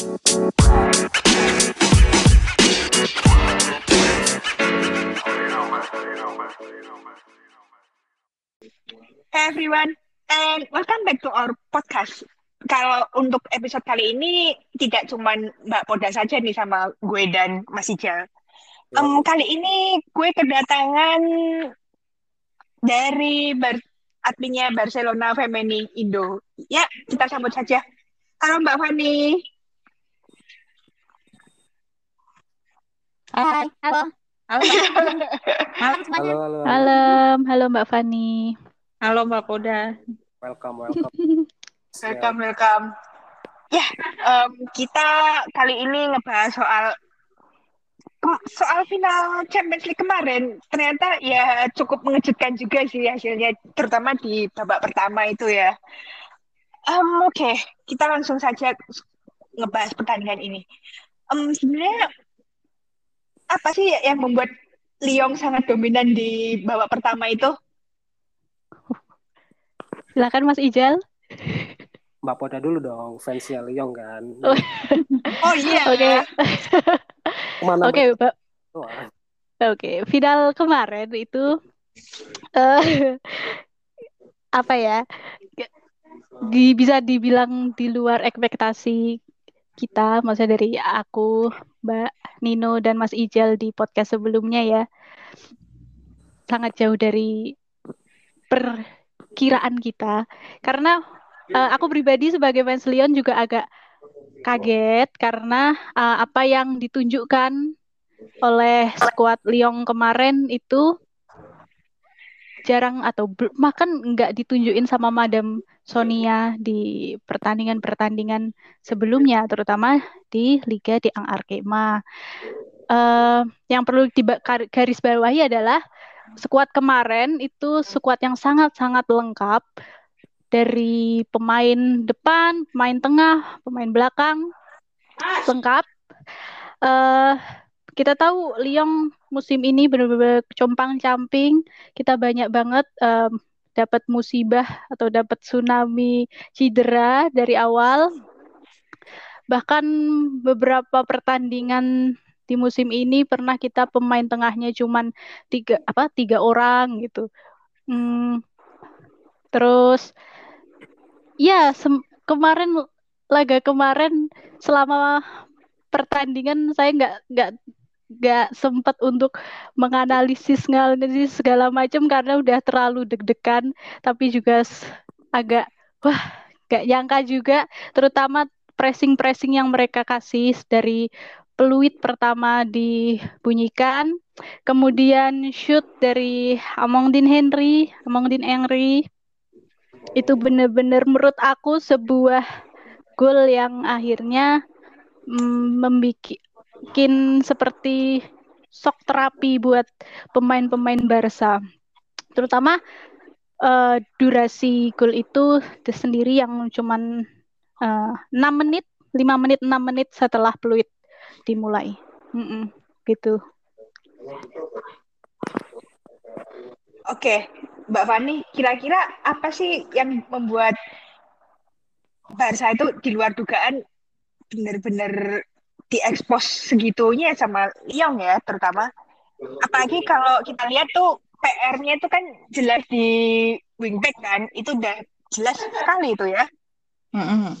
Hey everyone, and welcome back to our podcast. Kalau untuk episode kali ini tidak cuma Mbak Poda saja nih sama gue dan Mas Ijal. Um, kali ini gue kedatangan dari bar adminnya Barcelona Femeni Indo. Ya, kita sambut saja. Halo Mbak Fani. Hai, halo. Halo, malam semuanya. Halo, halo, halo. Halo, halo Mbak Fani. Halo Mbak Poda. Welcome, welcome. Welcome, welcome. Ya, em, kita kali ini ngebahas soal soal final Champions League kemarin. Ternyata ya cukup mengejutkan juga sih hasilnya, terutama di babak pertama itu ya. Em, Oke, kita langsung saja ngebahas pertandingan ini. Em, sebenarnya apa sih yang membuat Lyon sangat dominan di babak pertama itu? Silakan Mas Ijal. Mbak Poda dulu dong, fansnya Lyon kan. Oh. Oh iya. Oke. Oke, Mbak. Oke, final kemarin itu eh apa ya? Di, bisa dibilang di luar ekspektasi kita, maksudnya dari aku, Mbak Nino dan Mas Ijal di podcast sebelumnya ya. Sangat jauh dari perkiraan kita. Karena eh, aku pribadi sebagai fans Lyon juga agak kaget karena eh, apa yang ditunjukkan oleh skuad Lyon kemarin itu jarang atau bahkan nggak ditunjukin sama Madam Sonia di pertandingan-pertandingan sebelumnya, terutama di Liga di Ang Arkema. Eh, yang perlu digarisbawahi adalah skuad kemarin itu skuad yang sangat-sangat lengkap dari pemain depan, pemain tengah, pemain belakang, lengkap. Eh, kita tahu Lyon musim ini benar-benar compang-camping. Kita banyak banget em, dapat musibah atau dapat tsunami cedera dari awal. Bahkan beberapa pertandingan di musim ini pernah kita pemain tengahnya cuman tiga apa tiga orang gitu. Hmm, terus ya kemarin laga kemarin selama pertandingan saya nggak nggak nggak sempat untuk menganalisis segala macam karena udah terlalu deg-degan tapi juga agak wah nggak nyangka juga terutama pressing-pressing yang mereka kasih dari peluit pertama dibunyikan kemudian shoot dari Amongdin Henry Amongdin Henry. Itu benar-benar menurut aku sebuah gol yang akhirnya mm, membikin seperti shock terapi buat pemain-pemain Barca. Terutama eh, durasi gol itu sendiri yang cuman eh, 6 menit, 5 menit, 6 menit setelah peluit dimulai. Mm-mm, gitu. Oke, Mbak Fani, kira-kira apa sih yang membuat Barca itu di luar dugaan benar-benar diekspos segitunya sama Lyon ya, terutama. Apalagi kalau kita lihat tuh PR-nya itu kan jelas di wingback kan, itu udah jelas sekali itu ya. Mm-mm.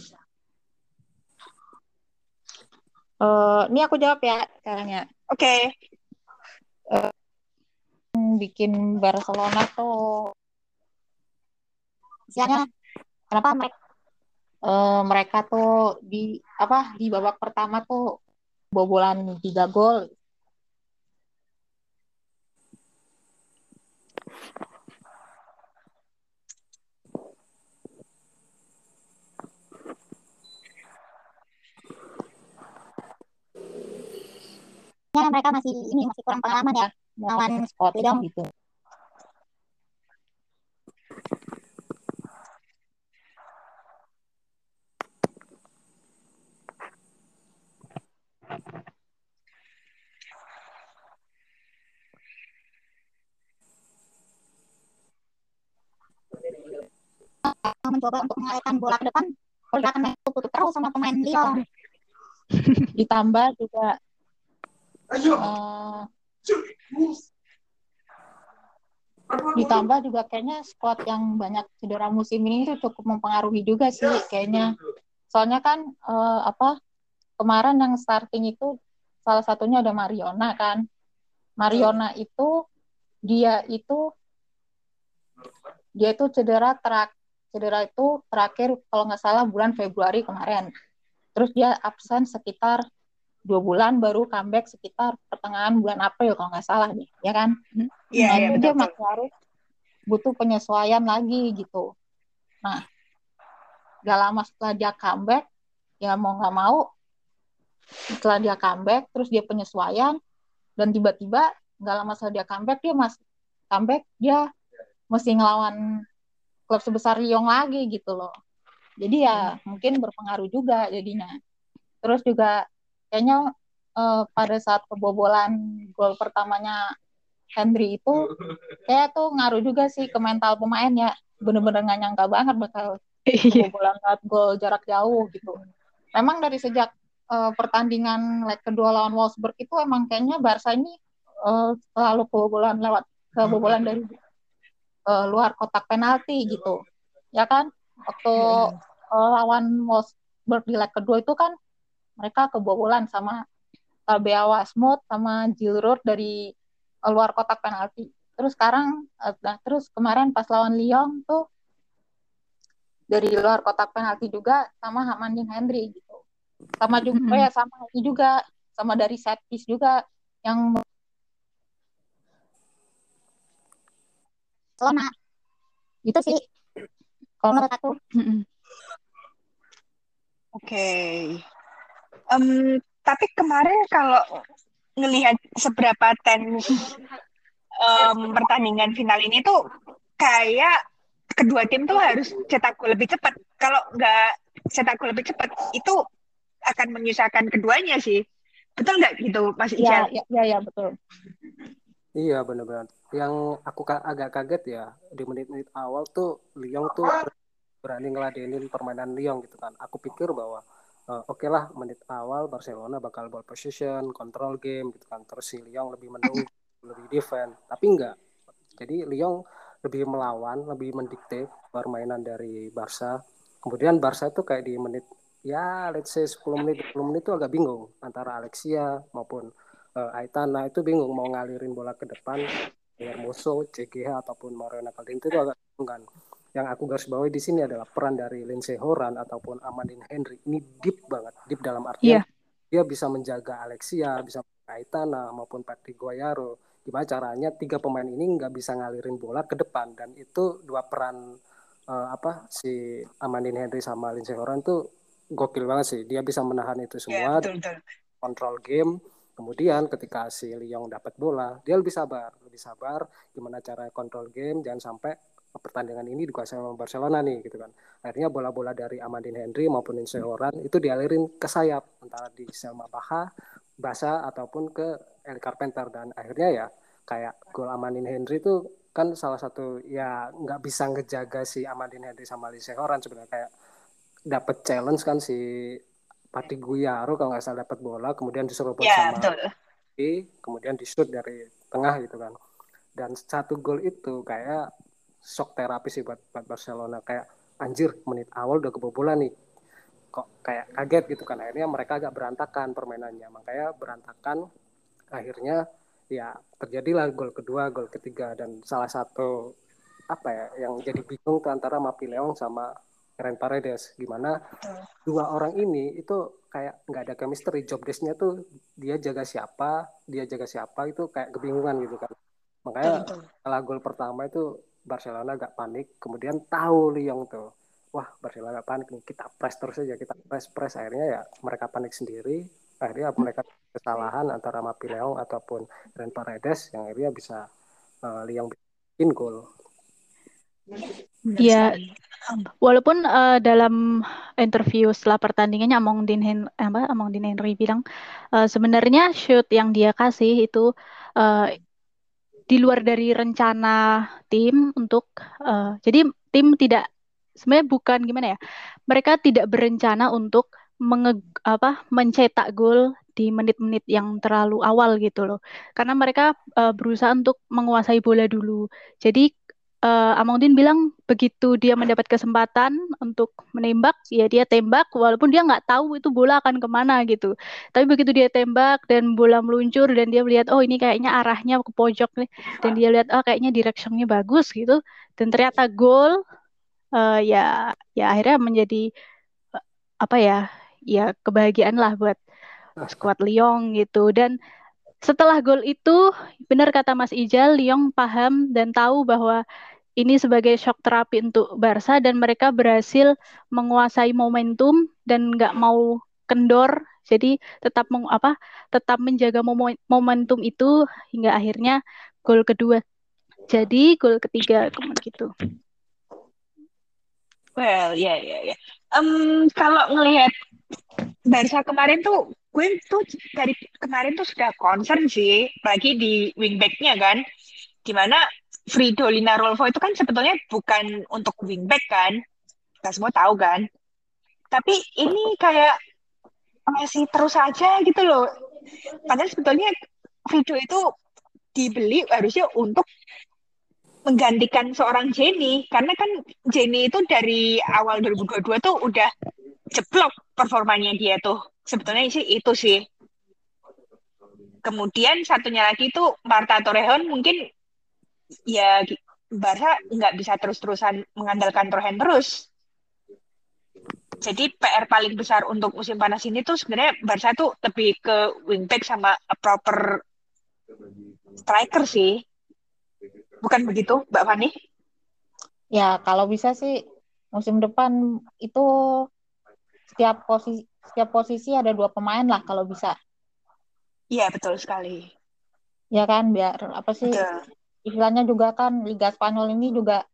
Eh, ini aku jawab ya sekarang ya. Oke, Bikin Barcelona tuh istilahnya kenapa mereka mereka tuh di apa di babak pertama tuh bobolan tiga gol. Ya, mereka masih ini masih kurang pengalaman ya melawan Scott Lyon gitu. Mencoba untuk mengalihkan bola ke depan pergerakan itu tutup terus sama pemain Lyon. Ditambah juga uh, ditambah juga kayaknya squad yang banyak cedera musim ini itu cukup mempengaruhi juga sih kayaknya. Soalnya kan uh, apa kemarin yang starting itu salah satunya ada Mariona kan. Mariona itu dia itu dia itu cedera terak cedera itu terakhir kalau nggak salah bulan Februari kemarin. Terus dia absen sekitar dua bulan baru comeback sekitar pertengahan bulan April kalau nggak salah nih, ya kan? Iya, nah, iya, itu betul, dia masih harus butuh penyesuaian lagi gitu. Nah, gak lama setelah dia comeback, ya mau nggak mau, setelah dia comeback, terus dia penyesuaian, dan tiba-tiba nggak lama setelah dia comeback, dia masih comeback, dia mesti ngelawan klub sebesar Lyon lagi gitu loh. Jadi ya mungkin berpengaruh juga jadinya. Terus juga kayaknya eh, pada saat kebobolan gol pertamanya Henry itu kayak tuh ngaruh juga sih ke mental pemain ya. Bener-bener nggak nyangka banget bakal Iya. kebobolan saat gol jarak jauh gitu. Memang dari sejak eh, pertandingan leg kedua lawan Wolfsburg itu emang kayaknya Barca ini eh, selalu kebobolan lewat kebobolan dari eh, luar kotak penalti gitu. Ya kan? Waktu eh, lawan Wolfsburg di leg kedua itu kan mereka kebobolan sama Tabea Wasmut sama Giroud dari eh, luar kotak penalti. Terus sekarang, eh, nah, terus kemarin pas lawan Lyon tuh dari luar kotak penalti juga sama Hamandin Hendry gitu. Sama juga Mm-mm. oh ya sama ini juga sama dari set piece juga yang Barcelona. Gitu sih. Kalau menurut aku. Oke. Em, tapi kemarin kalau ngelihat seberapa tens em, pertandingan final ini tuh kayak kedua tim tuh harus cetak gol lebih cepat. Kalau nggak cetak gol lebih cepat, itu akan menyusahkan keduanya sih. Betul nggak gitu, Mas Ya, Ical? ya, ya, ya betul. Iya benar-benar. Yang aku agak kaget ya di menit-menit awal tuh Lyon tuh berani ngeladenin permainan Lyon gitu kan. Aku pikir bahwa eh, oke lah menit awal Barcelona bakal ball possession, control game gitu kan. Terus si Lyon lebih menunggu, lebih defend. Tapi enggak. Jadi Lyon lebih melawan, lebih mendikte permainan dari Barca. Kemudian Barca itu kayak di menit ya let's say 10 menit 20 menit itu agak bingung antara Alexia maupun eh, Aitana itu bingung mau ngalirin bola ke depan Hermoso, CGH ataupun Mariana Caldente itu agak kan. Yang aku garis bawahi di sini adalah peran dari Lindsey Horan ataupun Amandine Henry ini deep banget, deep dalam artian Iya. dia bisa menjaga Alexia, bisa Aitana maupun Patrick Guayaro. Gimana caranya tiga pemain ini nggak bisa ngalirin bola ke depan dan itu dua peran eh, apa si Amandine Henry sama Lindsey Horan tuh gokil banget sih. Dia bisa menahan itu Ya, semua, betul betul. kontrol game. Kemudian ketika si Lyon dapat bola, dia lebih sabar, lebih sabar gimana cara kontrol game jangan sampai pertandingan ini dikuasai sama Barcelona nih gitu kan. Akhirnya bola-bola dari Amandine Henry maupun Lindsey Horan itu dialirin ke sayap antara di Selma Baha, Basa ataupun ke El Carpenter. Dan akhirnya ya kayak gol Amandine Henry itu kan salah satu ya nggak bisa ngejaga si Amandine Henry sama Lindsey Horan sebenarnya. Kayak dapat challenge kan si Patrick Guiaro kalau nggak salah dapat bola kemudian diserobot Ya, sama betul. Messi, kemudian di shoot dari tengah gitu kan. Dan satu gol itu kayak shock terapi sih buat, buat Barcelona kayak anjir menit awal udah kebobolan nih. Kok kayak kaget gitu kan. Akhirnya mereka agak berantakan permainannya. Makanya berantakan akhirnya ya terjadilah gol kedua, gol ketiga dan salah satu apa ya yang jadi bingung tuh antara Mapi Leong sama Ren Paredes gimana dua orang ini itu kayak nggak ada chemistry. Job desk-nya tuh dia jaga siapa dia jaga siapa itu kayak kebingungan gitu kan. Makanya setelah gol pertama itu Barcelona agak panik. Kemudian tahu Lyon tuh. Wah Barcelona agak panik nih. Kita press terus aja kita press press. Akhirnya ya mereka panik sendiri. Akhirnya mereka kesalahan antara Mapi Leong ataupun Ren Paredes yang akhirnya bisa uh, Lyon bikin gol Iya, walaupun eh, dalam interview setelah pertandingannya Among Din Hen apa Among Din Henry bilang eh, sebenarnya shoot yang dia kasih itu eh, di luar dari rencana tim untuk eh, jadi tim tidak sebenarnya bukan gimana ya mereka tidak berencana untuk menge apa mencetak gol di menit-menit yang terlalu awal gitu loh. Karena mereka uh, berusaha untuk menguasai bola dulu. Jadi uh, Amangdin bilang begitu dia mendapat kesempatan untuk menembak, ya dia tembak walaupun dia nggak tahu itu bola akan ke mana gitu. Tapi begitu dia tembak dan bola meluncur dan dia melihat oh ini kayaknya arahnya ke pojok nih. Dan dia lihat oh kayaknya directionnya bagus gitu. Dan ternyata gol uh, ya ya akhirnya menjadi uh, apa ya ya kebahagiaan lah buat skuad Lyon gitu. Dan setelah gol itu benar kata Mas Ijal Lyon paham dan tahu bahwa ini sebagai shock terapi untuk Barca dan mereka berhasil menguasai momentum dan nggak mau kendor. Jadi tetap meng, apa tetap menjaga momentum itu hingga akhirnya gol kedua. Jadi gol ketiga gitu. Well ya ya ya. Kalau ngelihat Barca kemarin tuh gue tuh dari kemarin tuh sudah concern sih bagi di wingbacknya kan. Di mana Fridolina Rolfo itu kan sebetulnya bukan untuk wingback kan kita semua tahu kan tapi ini kayak masih terus aja gitu loh padahal sebetulnya Frido itu dibeli harusnya untuk menggantikan seorang Jenny karena kan Jenny itu dari awal 2022 tuh udah jeblok performanya dia tuh. Sebetulnya sih itu sih. Kemudian satunya lagi itu Marta Torrejon mungkin ya Barca nggak bisa terus-terusan mengandalkan Torrejon terus. Jadi PR paling besar untuk musim panas ini tuh sebenarnya Barca tuh lebih ke wingback sama a proper striker sih. Bukan begitu, Mbak Fani? Ya, kalau bisa sih musim depan itu setiap posisi setiap posisi ada dua pemain lah kalau bisa. Iya betul sekali. Ya kan biar apa sih betul. Istilahnya juga kan Liga Spanyol ini juga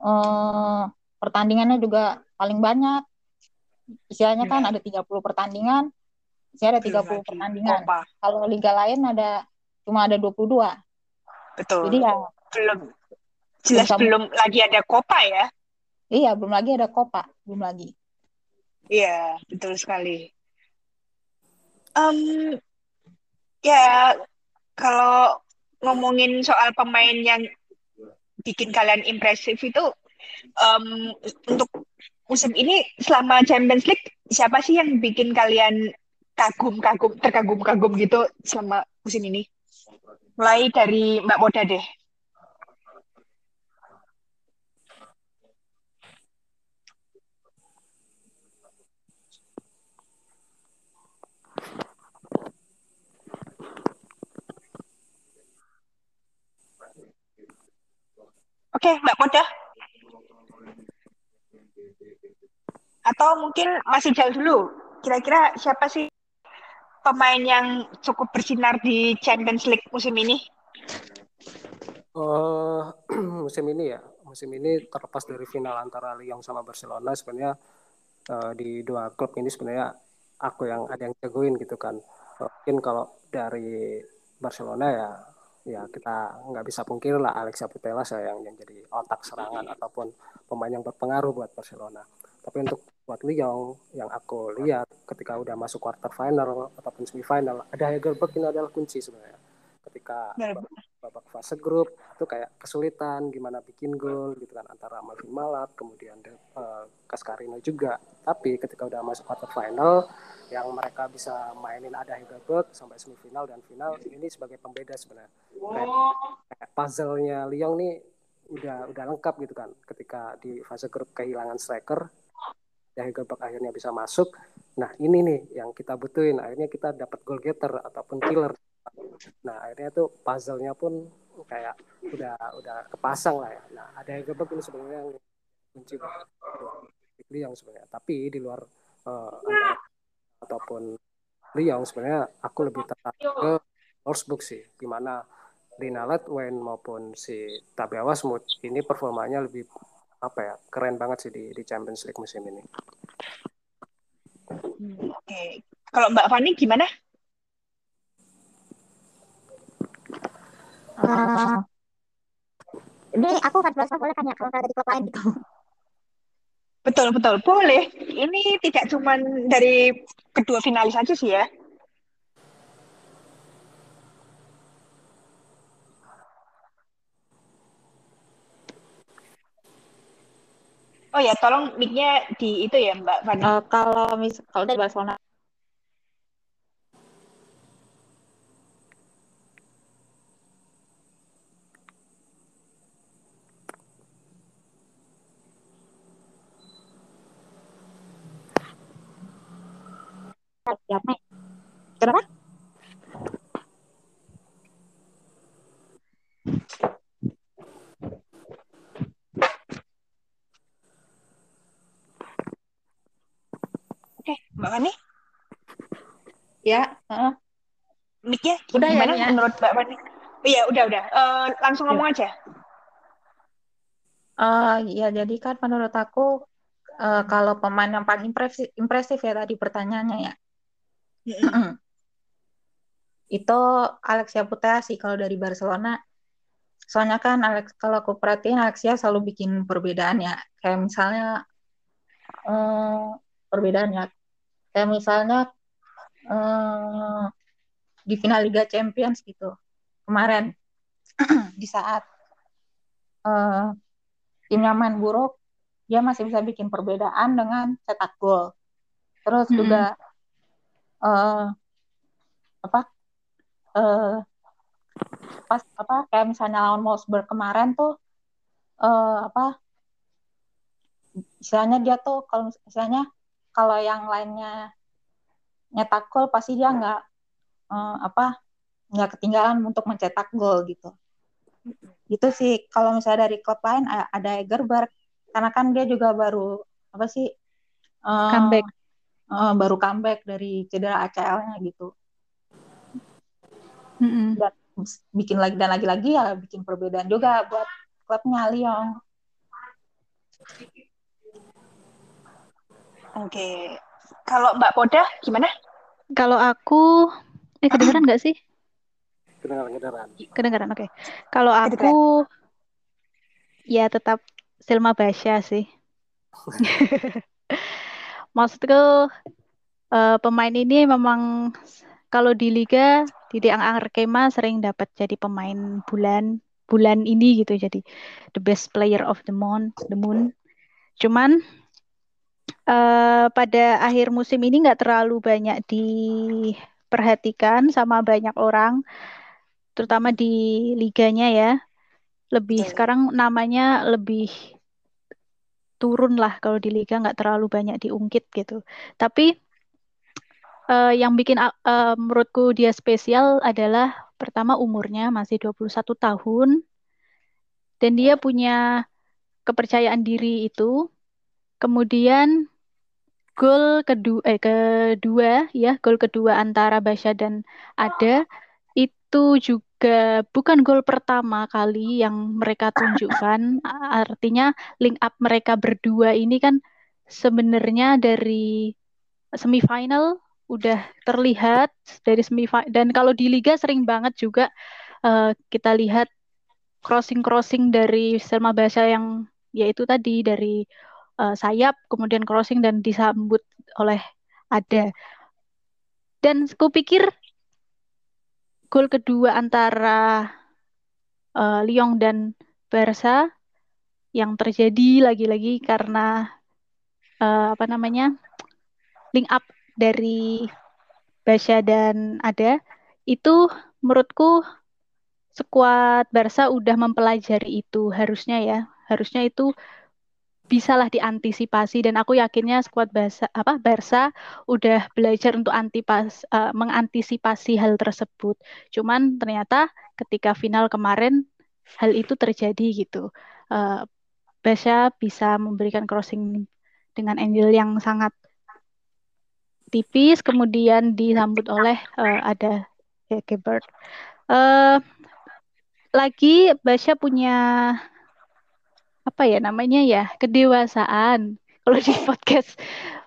eh, pertandingannya juga paling banyak. Istilahnya ya. kan iya. ada 30 pertandingan, saya ada tiga 30 pertandingan. Opa. Kalau liga lain ada cuma ada 22. Betul. Jadi ya belum jelas belum lagi ada Copa ya. Iya, belum lagi ada Copa, belum lagi. Iya, betul sekali. Um, ya, kalau ngomongin soal pemain yang bikin kalian impresif itu, um, untuk musim ini selama Champions League, siapa sih yang bikin kalian kagum-kagum, terkagum-kagum gitu selama musim ini? Mulai dari Mbak Moda deh. Oke, Mbak Moda. Atau mungkin masih jauh dulu. Kira-kira siapa sih pemain yang cukup bersinar di Champions League musim ini? Uh, musim ini ya, musim ini terlepas dari final antara Lyon sama Barcelona, sebenarnya uh, di dua klub ini sebenarnya aku yang ada yang jagoin gitu kan. Mungkin kalau dari Barcelona ya ya kita nggak bisa pungkir lah Alexia Putellas ya yang, yang jadi otak serangan ataupun pemain yang berpengaruh buat Barcelona. Tapi untuk buat Lyon yang aku lihat ketika udah masuk quarter final ataupun semifinal ada Hegelberg ini adalah kunci sebenarnya. Ketika babak fase grup itu kayak kesulitan gimana bikin gol gitu kan antara Malvin Malap kemudian uh, Kaskarino juga. Tapi ketika udah masuk quarter final yang mereka bisa mainin ada Hegelberg sampai semifinal dan final ini sebagai pembeda sebenarnya kayak, kayak puzzle-nya Lyon nih udah udah lengkap gitu kan ketika di fase grup kehilangan striker Hegelberg akhirnya bisa masuk. Nah ini nih yang kita butuhin. Akhirnya kita dapat goal getter ataupun killer. Nah akhirnya tuh puzzle-nya pun kayak udah udah kepasang lah ya. Nah ada Hegelberg ini sebenarnya yang kunci Lyon sebenarnya. Tapi di luar uh, antara ataupun Lyon sebenarnya aku lebih tertarik ke Wolfsburg sih. Di mana Lina Letwen maupun si Tabia Wasmut ini performanya lebih apa ya keren banget sih di, di Champions League musim ini. Hmm, Oke, okay. kalau Mbak Fani gimana? Uh, ini aku kan boleh tanya kalau dari klub lain gitu. Betul, betul. Boleh. Ini tidak cuma dari kedua finalis aja sih ya. Oh ya, tolong mic-nya di itu ya, Mbak Fani. Uh, kalau mis kalau dari Barcelona siapa? Kenapa? Oke, Mbak Fani. Ya, uh, Udah ya, gimana Nia? menurut Mbak Fani? Iya, udah, udah. Eh, langsung ngomong aja. uh, ya jadi kan menurut aku uh, kalau pemain yang paling impresif, impresif ya tadi pertanyaannya ya, Mm-mm. itu Alexia Putellas sih kalau dari Barcelona. Soalnya kan Alex kalau aku perhatiin Alexia selalu bikin perbedaan ya. Kayak misalnya eh, perbedaan ya. Kayak misalnya eh, di final Liga Champions gitu kemarin di saat eh, timnya main buruk dia masih bisa bikin perbedaan dengan cetak gol. Terus Mm-mm. juga eh, apa eh, pas apa kayak misalnya lawan Wolfsburg kemarin tuh eh, apa istilahnya dia tuh kalau misalnya kalau yang lainnya nyetak gol pasti dia nggak eh, apa nggak ketinggalan untuk mencetak gol gitu itu sih kalau misalnya dari klub lain ada Egerberg karena kan dia juga baru apa sih eh, Comeback. eh, baru comeback dari cedera ACL-nya gitu Mm-mm. dan bikin lagi dan lagi-lagi ya bikin perbedaan juga buat klubnya Lyon Oke. Kalau Mbak Poda gimana? Kalau aku, eh kedengeran nggak sih? kedengaran-kedengaran Kedengeran, oke. Kalau aku, ya tetap Silma Basya sih. Maksudku, eh, pemain ini memang kalau di liga di Deang Arkema sering dapat jadi pemain bulan bulan ini gitu jadi the best player of the moon the moon cuman eh, pada akhir musim ini nggak terlalu banyak diperhatikan sama banyak orang terutama di liganya ya lebih Betul. sekarang namanya lebih turun lah kalau di liga nggak terlalu banyak diungkit gitu tapi eh, yang bikin eh, menurutku dia spesial adalah pertama umurnya masih 21 tahun dan dia punya kepercayaan diri itu. Kemudian gol kedua eh kedua ya, gol kedua antara Basya dan Ada itu juga bukan gol pertama kali yang mereka tunjukkan. Artinya link up mereka berdua ini kan sebenarnya dari semifinal udah terlihat dari semifinal dan kalau di liga sering banget juga eh, kita lihat crossing-crossing dari Selma Basya yang yaitu tadi dari eh, sayap kemudian crossing dan disambut oleh Ada. Dan kupikir gol kedua antara eh, Lyon dan Barca yang terjadi lagi-lagi karena eh, apa namanya link up dari Basya dan Ada itu menurutku skuad Barca udah mempelajari itu harusnya ya harusnya itu bisalah diantisipasi dan aku yakinnya skuad Barca apa Barca udah belajar untuk antipas eh, mengantisipasi hal tersebut cuman ternyata ketika final kemarin hal itu terjadi gitu Eh, Barca bisa memberikan crossing dengan angle yang sangat tipis kemudian disambut oleh eh, ada Gebert. Eh lagi Basya punya apa ya namanya ya kedewasaan. Kalau di podcast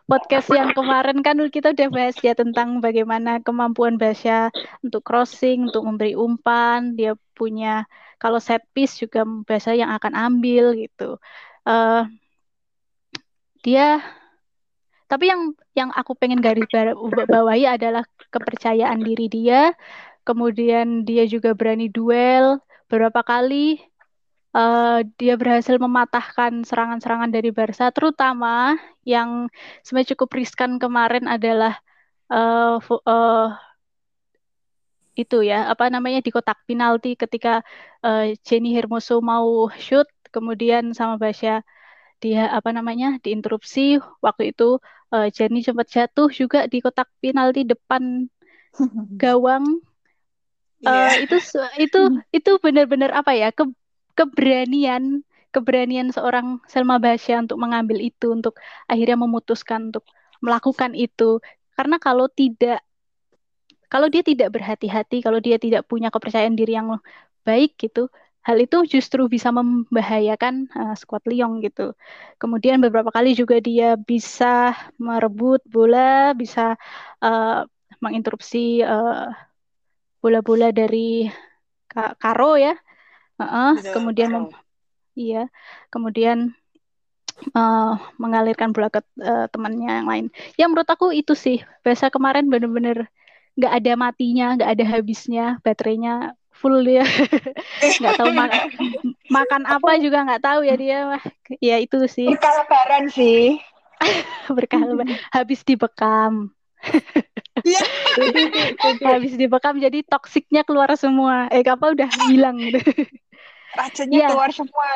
podcast yang kemarin kan kita udah bahas ya tentang bagaimana kemampuan Basya untuk crossing, untuk memberi umpan. Dia punya kalau set piece juga Basya yang akan ambil gitu. Eh dia tapi yang yang aku pengen garis bawahi adalah kepercayaan diri dia kemudian dia juga berani duel beberapa kali uh, dia berhasil mematahkan serangan-serangan dari Barca terutama yang sebenarnya cukup riskan kemarin adalah uh, uh, itu ya apa namanya di kotak penalti ketika uh, Jenny Hermoso mau shoot kemudian sama Basya dia apa namanya diinterupsi waktu itu uh, Jenny sempat jatuh juga di kotak penalti depan gawang yeah. uh, itu itu itu benar-benar apa ya ke, keberanian keberanian seorang Selma Basya untuk mengambil itu untuk akhirnya memutuskan untuk melakukan itu karena kalau tidak kalau dia tidak berhati-hati kalau dia tidak punya kepercayaan diri yang baik gitu hal itu justru bisa membahayakan uh, skuad Lyon gitu. Kemudian beberapa kali juga dia bisa merebut bola, bisa uh, menginterupsi bola eh, bola-bola dari Karo ya. Uh -uh, kemudian iya, kemudian uh, mengalirkan bola ke uh, temannya yang lain. Ya menurut aku itu sih. Biasa kemarin bener-bener nggak ada matinya, nggak ada habisnya, baterainya full dia. Nggak tahu ma makan apa juga nggak tahu ya dia. Mah ya itu sih. Berkah lebaran sih. Berkah lebaran habis dibekam. Iya. habis dibekam jadi toksiknya keluar semua. Eh kapal udah hilang. gitu racunnya ya. keluar semua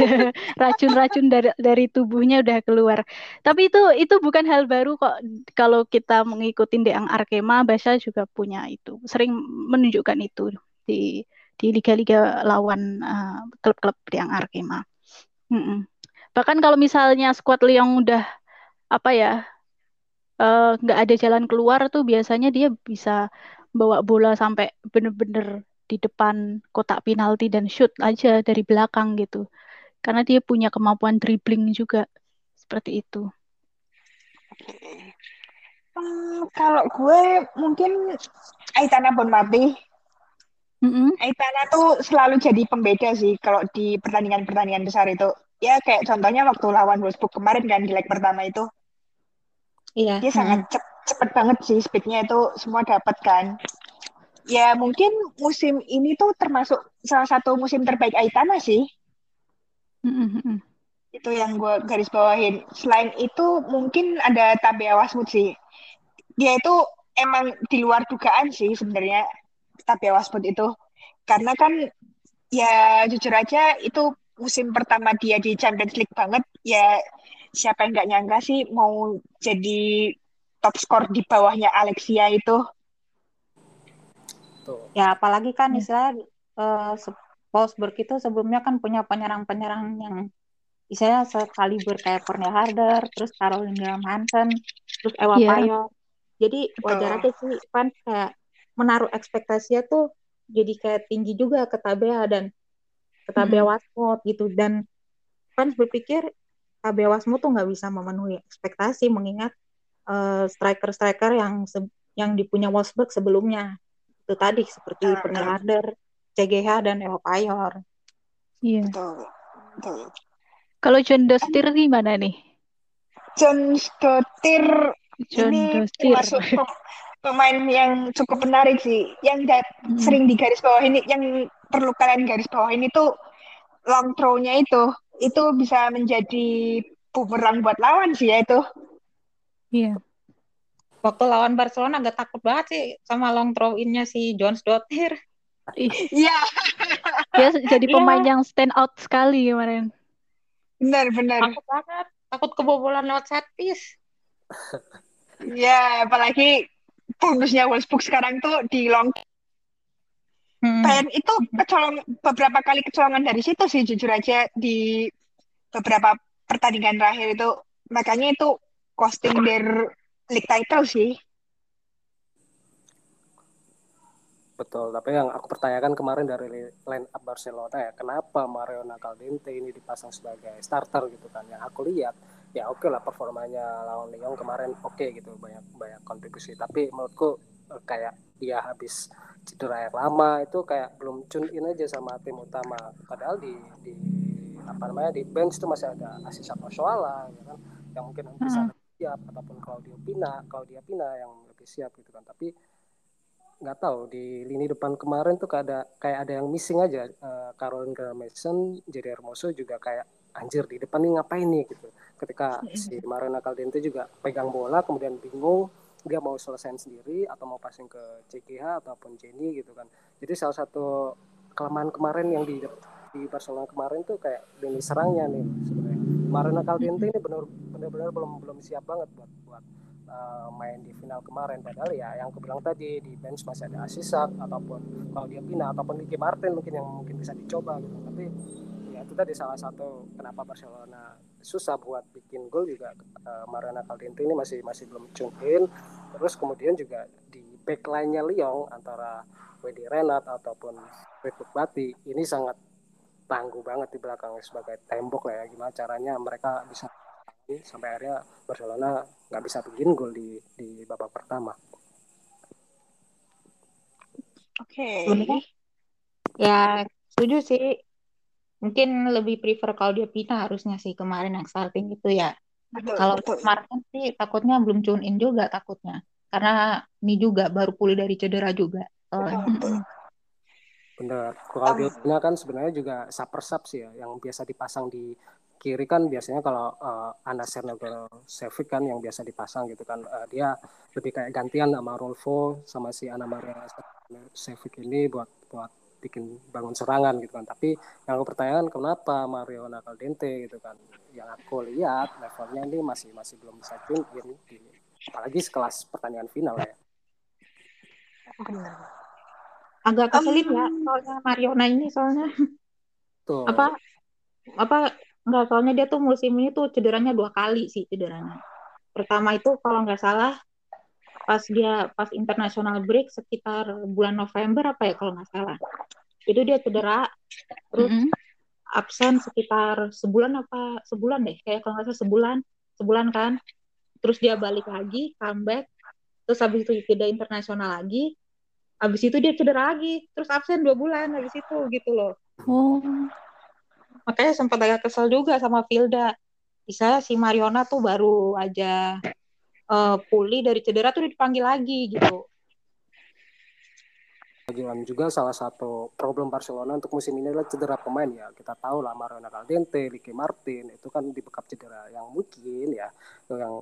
racun-racun dari dari tubuhnya udah keluar tapi itu itu bukan hal baru kok kalau kita mengikuti Deang Arkema Basya juga punya itu sering menunjukkan itu di di liga-liga lawan uh, klub-klub yang Arkema. Mm -mm. Bahkan kalau misalnya skuad Lyon udah apa ya eh, nggak uh, ada jalan keluar tuh biasanya dia bisa bawa bola sampai bener-bener di depan kotak penalti dan shoot aja dari belakang gitu. Karena dia punya kemampuan dribbling juga seperti itu. Hmm, kalau gue mungkin Aitana Bonmati Mm-hmm. Aitana tuh selalu jadi pembeda sih kalau di pertandingan-pertandingan besar itu. Ya kayak contohnya waktu lawan Wolfsburg kemarin kan di leg pertama itu. Iya. Dia mm-hmm. sangat cep- cepet banget sih speednya itu semua dapat kan. Ya mungkin musim ini tuh termasuk salah satu musim terbaik Aitana sih. Mm-hmm. Itu yang gue garis bawahin. Selain itu mungkin ada Tabea Wasmut sih. Dia itu emang di luar dugaan sih sebenarnya tapi Wasput itu karena kan ya jujur aja itu musim pertama dia di Champions League banget ya siapa yang nggak nyangka sih mau jadi top skor di bawahnya Alexia itu ya apalagi kan hmm. istilah uh, Wolfsburg itu sebelumnya kan punya penyerang-penyerang yang misalnya sekaliber kayak Cornel Harder, terus Caroline Hansen, terus Ewa yeah. Payo. Jadi wajar aja sih fans kayak menaruh ekspektasinya tuh jadi kayak tinggi juga ke Tabea dan ke Tabea hmm. Wasmut gitu dan fans berpikir Tabea Wasmut tuh nggak bisa memenuhi ekspektasi mengingat uh, striker-striker yang yang dipunya Wolfsburg sebelumnya itu tadi seperti uh, Pernil Harder, CGH dan Ewa Payor. Iya. Kalau John Dostir gimana nih? John Dostir ini Dostir. termasuk pemain yang cukup menarik sih. Yang hmm. sering di garis bawah ini, yang perlu kalian garis bawah ini tuh long throw-nya itu, itu bisa menjadi bumerang buat lawan sih ya itu. Iya. Waktu lawan Barcelona agak takut banget sih sama long throw in-nya si Jones Dotir. Iya. Dia jadi iya. pemain yang stand out sekali kemarin. Benar, benar. Takut banget. Takut kebobolan lewat set piece. Iya, apalagi bonusnya Wolfsburg sekarang tuh di long hmm. Bayern itu kecolong beberapa kali kecolongan dari situ sih jujur aja di beberapa pertandingan terakhir itu makanya itu costing their league title sih Betul, tapi yang aku pertanyakan kemarin dari line up Barcelona ya, kenapa Mario Caldente ini dipasang sebagai starter gitu kan? Yang aku lihat ya oke okay lah performanya lawan Lyon kemarin oke okay gitu banyak banyak kontribusi tapi menurutku eh, kayak dia habis cedera yang lama itu kayak belum tune in aja sama tim utama padahal di di apa namanya di bench itu masih ada Asisa Oswala ya kan yang mungkin bisa hmm. Siap ataupun Claudio Pina Claudia Pina yang lebih siap gitu kan. Tapi nggak tahu di lini depan kemarin tuh kayak ada kayak ada yang missing aja. Uh, Caroline Mason jadi Hermoso juga kayak anjir di depan nih ngapain nih? gitu. Ketika si Marina Caldente juga pegang bola kemudian bingung dia mau selesai sendiri atau mau passing ke CGH ataupun Jenny gitu kan. Jadi salah satu kelemahan kemarin yang di di Barcelona kemarin tuh kayak lini serangnya nih sebenarnya. Marina Caldente ini benar-benar belum belum siap banget buat buat uh, main di final kemarin. Padahal ya yang aku bilang tadi di bench masih ada Asisak ataupun kalau dia Pina ataupun Ricky Martin mungkin yang mungkin bisa dicoba gitu. Tapi ya itu tadi salah satu kenapa Barcelona susah buat bikin gol juga uh, Mariana Caldente ini masih masih belum tune in. Terus kemudian juga di backline-nya Lyon antara Wedi Renat ataupun Redwood Bati ini sangat tangguh banget di belakang sebagai tembok lah ya. Gimana caranya mereka bisa sampai akhirnya Barcelona nggak bisa bikin gol di di babak pertama. Oke. Okay. Ya setuju sih. Mungkin lebih prefer kalau dia Pina harusnya sih kemarin yang starting itu ya. kalau kemarin sih takutnya belum tune in juga takutnya. Karena ini juga baru pulih dari cedera juga. Betul, Benar. Kalau um, kan sebenarnya juga saper sub sih ya, yang biasa dipasang di kiri kan biasanya kalau uh, Anasir Sevic kan yang biasa dipasang gitu kan uh, dia lebih kayak gantian sama Rolfo sama si Ana Maria Sevic ini buat buat bikin bangun serangan gitu kan. Tapi yang aku pertanyakan kenapa Mario Caldente gitu kan? Yang aku lihat levelnya ini masih masih belum bisa tune in di, apalagi sekelas pertandingan final ya. Agak keselin ya soalnya Mariona ini soalnya. Tuh. apa apa Enggak, soalnya dia tuh musim ini tuh cederanya dua kali sih cederanya. Pertama itu kalau nggak salah pas dia pas international break sekitar bulan November apa ya kalau nggak salah. Itu dia cedera terus mm -hmm. absen sekitar sebulan apa sebulan deh kayak kalau nggak salah sebulan sebulan kan. Terus dia balik lagi comeback terus habis itu tidak internasional lagi habis itu dia cedera lagi terus absen dua bulan habis itu gitu loh oh makanya sempat agak kesel juga sama Vilda bisa si Mariona tuh baru aja uh, pulih dari cedera tuh dipanggil lagi gitu Jalan juga salah satu problem Barcelona untuk musim ini adalah cedera pemain ya. Kita tahu lah Mariona Caldente, Ricky Martin itu kan dibekap cedera yang mungkin ya yang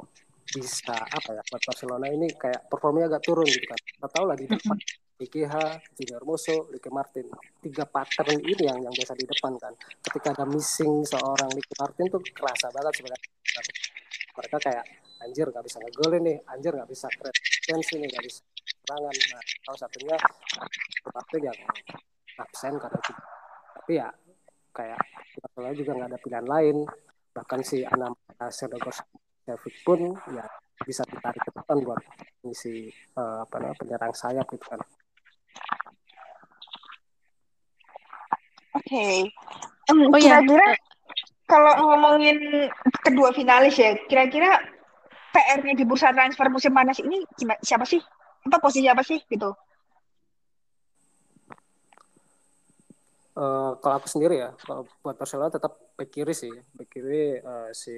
bisa apa ya buat Barcelona ini kayak performanya agak turun gitu kan. Kita tahu lah di depan IKH, Junior Hermoso, Ricky Martin. Tiga pattern ini yang yang biasa di depan kan. Ketika ada missing seorang Ricky Martin tuh kerasa banget sebenarnya. Mereka kayak anjir nggak bisa ngegolin nih, anjir nggak bisa kreatif nih, nggak bisa serangan. Nah, salah satunya Martin yang absen karena itu. Tapi ya kayak Barcelona juga nggak ada pilihan lain. Bahkan si Anam Sedogos David pun ya bisa ditarik ke depan buat misi uh, apa namanya penyerang sayap gitu kan. Oke. Okay. Um, oh, iya. kira-kira ya. kalau ngomongin kedua finalis ya, kira-kira PR-nya di bursa transfer musim panas ini siapa sih? Apa posisi apa sih gitu? Uh, kalau aku sendiri ya, kalau buat Barcelona tetap back kiri sih. Back kiri uh, si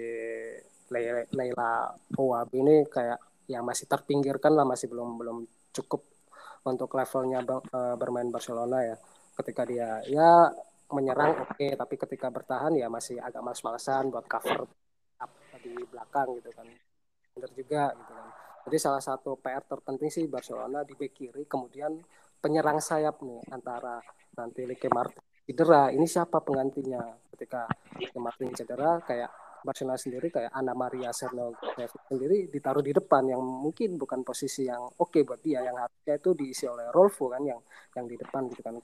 Leila Owab ini kayak yang masih terpinggirkan lah, masih belum belum cukup untuk levelnya uh, bermain Barcelona ya. Ketika dia ya menyerang oke okay, tapi ketika bertahan ya masih agak males-malesan buat cover up di belakang gitu kan. Benar juga gitu kan. Jadi salah satu PR terpenting sih Barcelona di bek kiri kemudian penyerang sayap nih antara nanti Lique Martin cedera. Ini siapa penggantinya? Ketika Lique Martin cedera kayak Barcelona sendiri kayak Ana Maria Serno sendiri ditaruh di depan yang mungkin bukan posisi yang oke okay buat dia yang harusnya itu diisi oleh Rolfo kan yang yang di depan gitu kan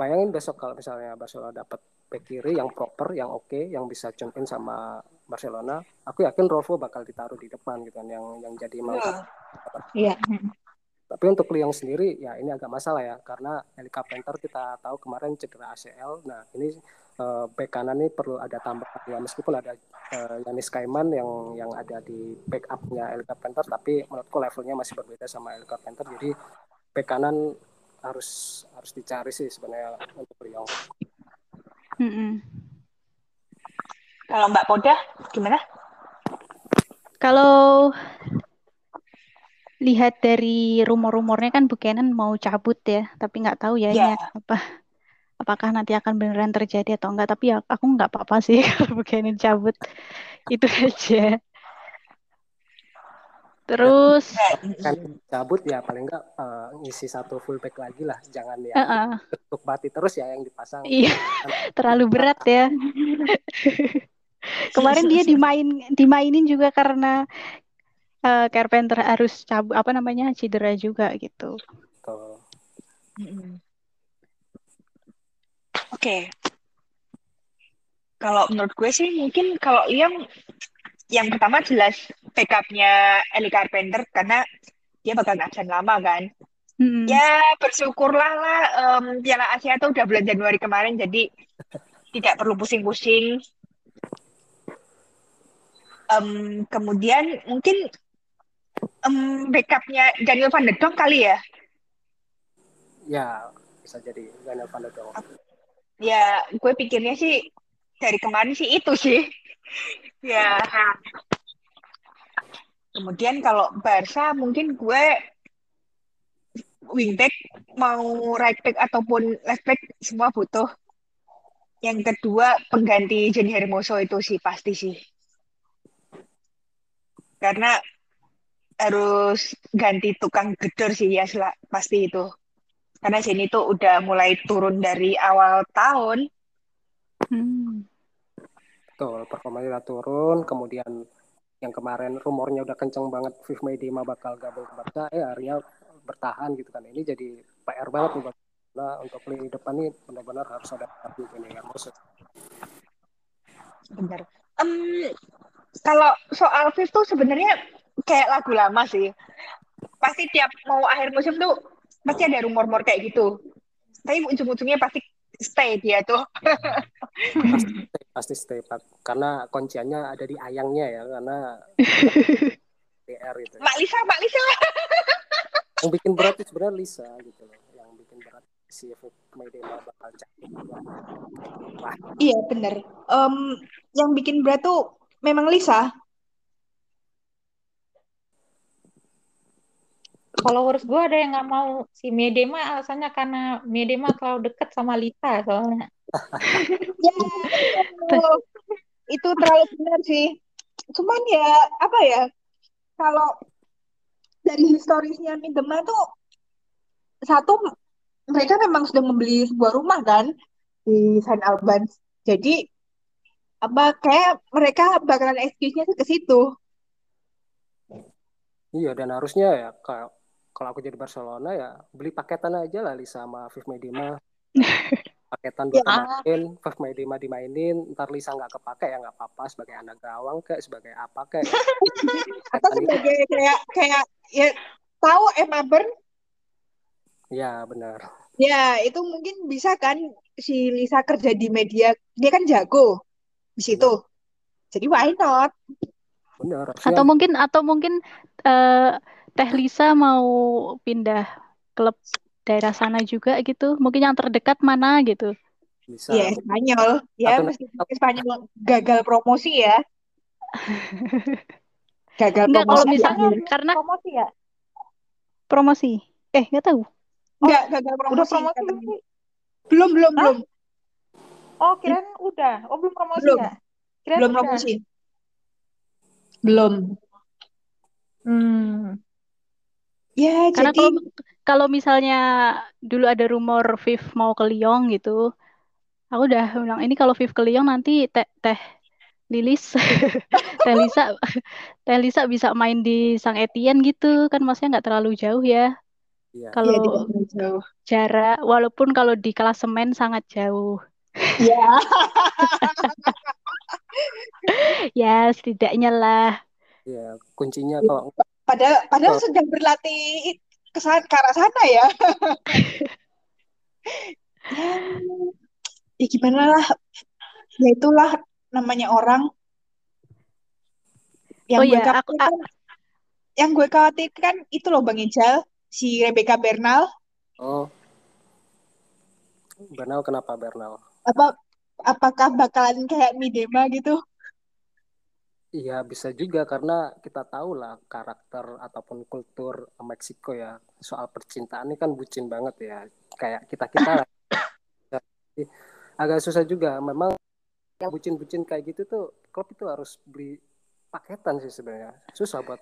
bayangin besok kalau misalnya Barcelona dapat back kiri yang proper, yang oke, okay, yang bisa tune in sama Barcelona, aku yakin Rolfo bakal ditaruh di depan gitu kan, yang yang jadi mau. Iya. Tapi untuk Lyon sendiri ya ini agak masalah ya karena Eli Carpenter kita tahu kemarin cedera ACL. Nah ini uh, back kanan ini perlu ada tambahan ya meskipun ada uh, Yanis Kaiman yang yang ada di backupnya Eli Carpenter tapi menurutku levelnya masih berbeda sama Eli Carpenter jadi back kanan harus harus dicari sih sebenarnya untuk beliau. Mm -hmm. Kalau Mbak Poda gimana? Kalau lihat dari rumor-rumornya kan Buchanan mau cabut ya, tapi nggak tahu ya ini Ya, apa apakah nanti akan beneran terjadi atau enggak. Tapi ya aku nggak apa-apa sih kalau Buchanan cabut itu aja. Terus, kan cabut ya paling enggak eh, ngisi satu fullback lagi lah jangan ya eh, untuk bati terus ya yang dipasang iya terlalu berat ya. Kemarin dia dimain dimainin juga karena eh, Carpenter harus cabut apa namanya cedera juga gitu. Tuh. Mm-mm. Oke. Kalau menurut gue sih mungkin kalau Liam yang pertama jelas backupnya Eli Carpenter karena dia bakal absen lama kan. Mm-mm. Ya bersyukurlah lah em, Piala Asia tuh udah bulan Januari kemarin jadi tidak perlu pusing-pusing. Em, kemudian mungkin em, backupnya Daniel Van der Donk kali ya. ya bisa jadi Daniel Van der Donk Ya, gue pikirnya sih dari kemarin sih itu sih. Ya. Kemudian kalau Barca mungkin gue wingback mau right back ataupun left back semua butuh. Yang kedua pengganti Jenny Hermoso itu sih pasti sih. Karena harus ganti tukang gedor sih ya pasti itu. Karena Jenny tuh udah mulai turun dari awal tahun. Hmm. Betul, performanya udah turun, kemudian yang kemarin rumornya udah kenceng banget Viv Maidema bakal gabung ke Barca, eh akhirnya bertahan gitu kan. Ini jadi PR banget nih Barcelona untuk lini depan nih benar-benar harus ada satu ini kan maksud. Bener. Em, kalau soal Viv tuh sebenarnya kayak lagu lama sih. Pasti tiap mau akhir musim tuh pasti ada rumor-rumor kayak gitu. Tapi ujung-ujungnya pasti stay dia tuh. Pasti stay, pasti stay Pak. karena kunciannya ada di ayangnya ya karena PR gitu. Mak Lisa, Mak Lisa. Yang bikin berat itu sebenarnya Lisa gitu loh. Yang bikin berat si Maidema bakal. Wah, Iya bener. Em, yang bikin berat tuh memang Lisa. Followers gue ada yang nggak mau si Medema alasannya karena Medema terlalu deket sama Lita soalnya. Ya, itu, itu terlalu benar sih. Cuman ya apa ya? Kalau dari historisnya Midema tuh satu mereka memang sudah membeli sebuah rumah kan di Saint Albans. Jadi apa kayak mereka bakalan excuse-nya ke situ. Iya dan harusnya ya kalau kalau aku jadi Barcelona ya beli paketan aja lah Lisa sama Viv Maidema. Paketan dua Ya. pemain, Viv Maidema dimainin, ntar Lisa nggak kepake ya nggak apa-apa sebagai anak gawang kayak sebagai apa kayak. Atau sebagai kayak kayak ya tahu Emma Burn Ya benar. ya itu mungkin bisa kan si Lisa kerja di media dia kan jago di situ. Jadi why not? Benar. Atau mungkin atau mungkin eh, Teh Lisa mau pindah klub daerah sana juga gitu. Mungkin yang terdekat mana gitu. bisa. Ya Spanyol ya meskipun Spanyol gagal promosi ya. Gagal Enggak, kalau promosi. misalnya akhirnya. karena Promosi ya? promosi. Eh, nggak tahu. Enggak gagal Udah promosi. promosi katanya. belum? Belum belum Hah? belum Oh, kirain udah. Oh, belum promosi Belum. ya? Kirain belum udah. promosi. Belum. Hmm. Ya Karena jadi kalau kalau misalnya dulu ada rumor Viv mau ke Lyon gitu, aku udah bilang ini kalau Viv ke Lyon nanti teh teh Lilis, teh Lisa, teh Lisa bisa main di Sang Etienne gitu kan, maksudnya nggak terlalu jauh ya. Iya. ya Kalau jauh. jarak, walaupun kalau di klasemen sangat jauh. Ya. Ya setidaknya lah. Ya, kuncinya kalau Padahal padahal Oh. sedang berlatih ke sana ke arah sana ya. ya. Ya gimana lah. Ya itulah namanya orang. Yang Oh gue ya, aku, a- khawatirkan, yang gue khawatirkan itu loh Bang Ijal, si Rebecca Bernal. oh Bernal kenapa Bernal? Apa apakah bakalan kayak Midema gitu? Iya bisa juga karena kita tahu lah karakter ataupun kultur Meksiko ya. Soal percintaan ini kan bucin banget ya. Kayak kita kita lah. Agak susah juga. Memang yang bucin-bucin kayak gitu tuh klub itu harus beli paketan sih sebenarnya. Susah buat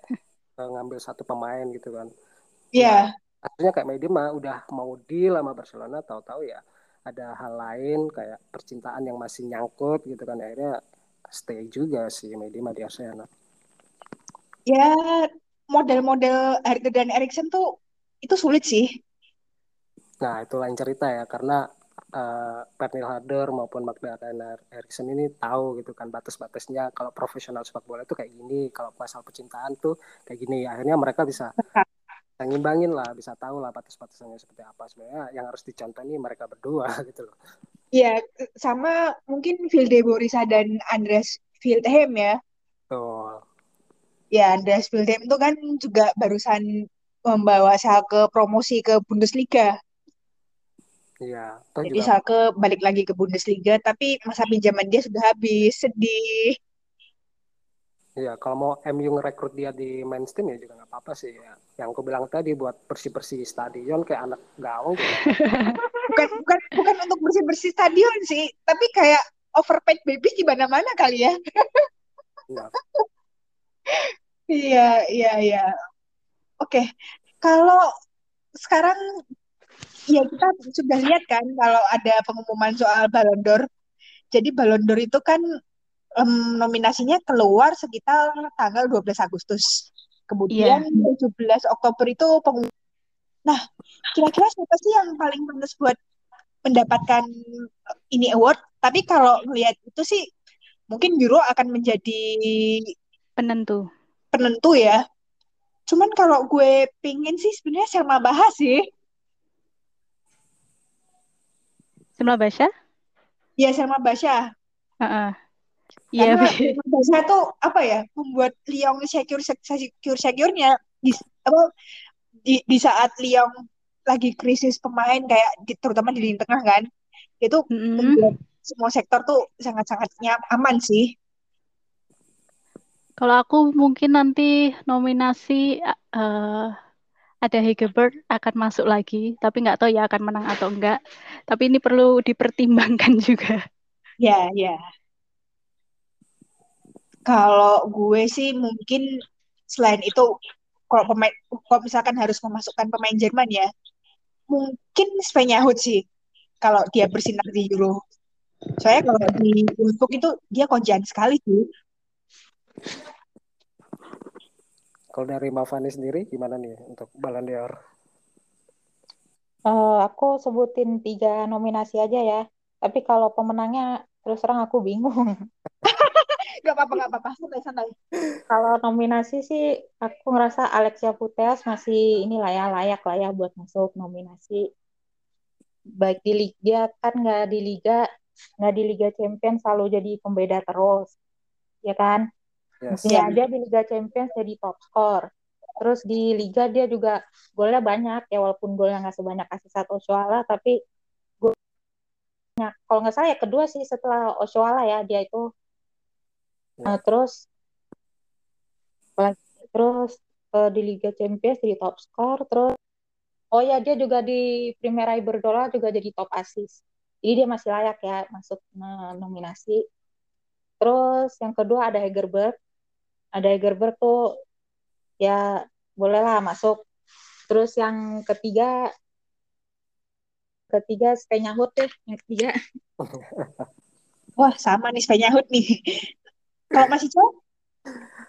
ngambil satu pemain gitu kan. Iya. Yeah. Akhirnya kayak Medi mah udah mau deal sama Barcelona tahu-tahu ya ada hal lain kayak percintaan yang masih nyangkut gitu kan. Akhirnya stay juga sih Medima di Arsenal. Ya model-model Harder dan Erikson tuh itu sulit sih. Nah itu lain cerita ya karena uh, Pernil Harder maupun Magdalena Erikson ini tahu gitu kan batas-batasnya. Kalau profesional sepak bola itu kayak gini kalau masalah percintaan tuh kayak gini. Akhirnya mereka bisa bisa ngimbangin lah bisa tahu lah batas-batasnya seperti apa. Sebenarnya yang harus dicontoh ini mereka berdua gitu loh Iya, sama mungkin Vilde Borisa dan Andres Wildheim ya. Oh. Ya, Andres Wildheim itu kan juga barusan membawa Schalke promosi ke Bundesliga. Iya. Jadi juga... Schalke balik lagi ke Bundesliga, tapi masa pinjaman dia sudah habis. Sedih. Iya, kalau mau MU ngerekrut dia di mainstream ya juga nggak apa-apa sih ya. Yang aku bilang tadi buat bersih-bersih stadion kayak anak. Gitu. bukan bukan bukan untuk bersih-bersih stadion sih, tapi kayak overpaid baby di mana-mana kali ya. Iya. iya, iya, iya. Oke. Kalau sekarang ya kita sudah lihat kan kalau ada pengumuman soal Ballon d'Or. Jadi Ballon d'Or itu kan um, nominasinya keluar sekitar tanggal 12 Agustus. Kemudian yeah. 17 Oktober itu pengumuman. Nah, kira-kira siapa sih yang paling pantas buat mendapatkan ini award? Tapi kalau melihat itu sih mungkin Euro akan menjadi penentu. Penentu ya. Cuman kalau gue pingin sih sebenarnya Selma Bahas sih. Selma Basya? Iya, Selma Basya. Uh -uh. Iya, biasanya tuh apa ya membuat Liong secure secure securenya di apa di, di saat Liong lagi krisis pemain kayak di, terutama di lini tengah kan itu mm -hmm. membuat semua sektor tuh sangat-sangat aman sih. Kalau aku mungkin nanti nominasi uh, ada Hegebert akan masuk lagi, tapi nggak tahu ya akan menang atau enggak. Tapi ini perlu dipertimbangkan juga. Ya, ya. Kalau gue sih mungkin selain itu kalau pemain kalau misalkan harus memasukkan pemain Jerman ya mungkin Sven Yahut sih kalau dia bersinar di Euro. Soalnya kalau di Wolfsburg itu dia konjan sekali sih. Kalau dari Mavani sendiri gimana nih untuk Ballon d'Or? Uh, aku sebutin tiga nominasi aja ya. Tapi kalau pemenangnya terus terang aku bingung. Gak apa-apa, gak apa-apa. Santai-santai. Kalau nominasi sih, aku ngerasa Alexia Putellas masih inilah ya, layak lah ya buat masuk nominasi. Baik di Liga, kan nggak di Liga, nggak di Liga Champions selalu jadi pembeda terus. Ya kan? Yes. Ya, dia di Liga Champions jadi top score. Terus di Liga dia juga golnya banyak, ya walaupun golnya nggak sebanyak kasih satu Oshuala, tapi gol kalau nggak salah ya kedua sih setelah Oshuala ya, dia itu Nah, terus terus uh, di Liga Champions jadi top score terus oh ya dia juga di Primera Iberdrola juga jadi top assist. Jadi dia masih layak ya masuk nominasi. Terus yang kedua ada Hegerberg. Ada Hegerberg tuh ya bolehlah masuk. Terus yang ketiga ketiga Spenyahut deh yang ketiga. Wah sama nih Spenyahut nih kalau masih cowok?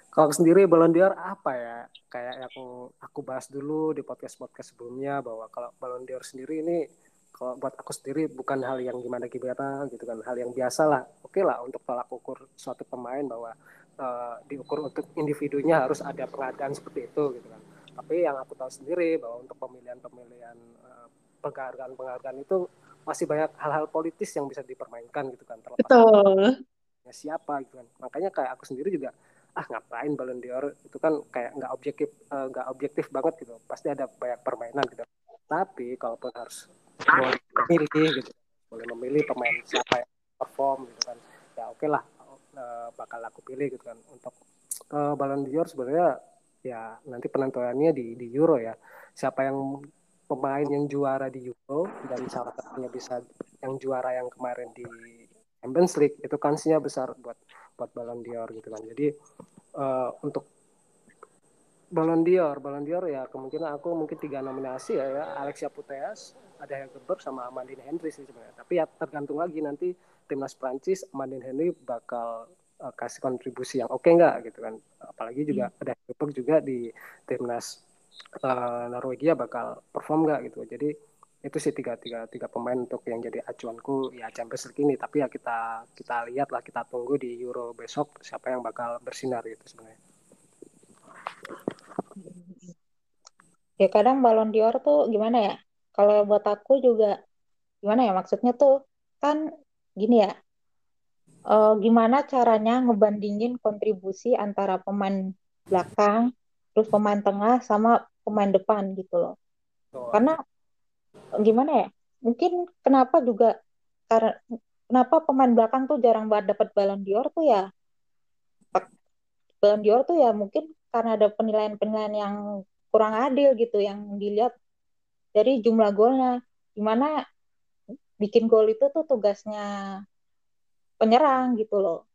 Kalau sendiri Ballon d'Or apa ya? Kayak yang aku bahas dulu di podcast-podcast sebelumnya bahwa kalau Ballon d'Or sendiri ini kalau buat aku sendiri bukan hal yang gimana gimana gitu kan hal yang biasa lah oke lah untuk tolak ukur suatu pemain bahwa uh, diukur untuk individunya harus ada penghargaan seperti itu gitu kan tapi yang aku tahu sendiri bahwa untuk pemilihan-pemilihan uh, penghargaan-penghargaan itu masih banyak hal-hal politis yang bisa dipermainkan gitu kan terlepas Betul siapa gitu kan. Makanya kayak aku sendiri juga ah ngapain Ballon d'Or? Itu kan kayak nggak objektif eh, nggak uh, objektif banget gitu. Pasti ada banyak permainan gitu. Tapi kalaupun harus memilih gitu boleh memilih pemain siapa yang perform gitu kan ya oke okay lah uh, bakal aku pilih gitu kan. Untuk uh, Ballon d'Or sebenarnya ya nanti penentuannya di di Euro ya. Siapa yang pemain yang juara di Euro dan salah satunya bisa yang juara yang kemarin di Champions League itu kansnya besar buat buat Ballon d'Or gitu kan jadi uh, untuk Ballon d'Or, Ballon d'Or ya kemungkinan aku mungkin tiga nominasi ya, ya Alexia Putellas, ada yang Hegerberg sama Amandine Henry sih sebenarnya. Tapi ya tergantung lagi nanti timnas Prancis Amandine Henry bakal uh, kasih kontribusi yang oke okay nggak gitu kan. Apalagi juga hmm. ada Hegerberg juga di timnas uh, Norwegia bakal perform nggak gitu. Jadi itu sih tiga tiga tiga pemain untuk yang jadi acuanku ya Champions League ini. Tapi ya kita kita lihat lah kita tunggu di Euro besok siapa yang bakal bersinar gitu sebenarnya. Ya kadang balon dior tuh gimana ya? Kalau buat aku juga gimana ya maksudnya tuh? Kan gini ya uh, gimana caranya ngebandingin kontribusi antara pemain belakang terus pemain tengah sama pemain depan gitu loh. Oh. karena gimana ya? Mungkin kenapa juga karena kenapa pemain belakang tuh jarang banget dapat balon dior tuh ya? Balon dior tuh ya mungkin karena ada penilaian-penilaian yang kurang adil gitu yang dilihat dari jumlah golnya. Gimana bikin gol itu tuh tugasnya penyerang gitu loh.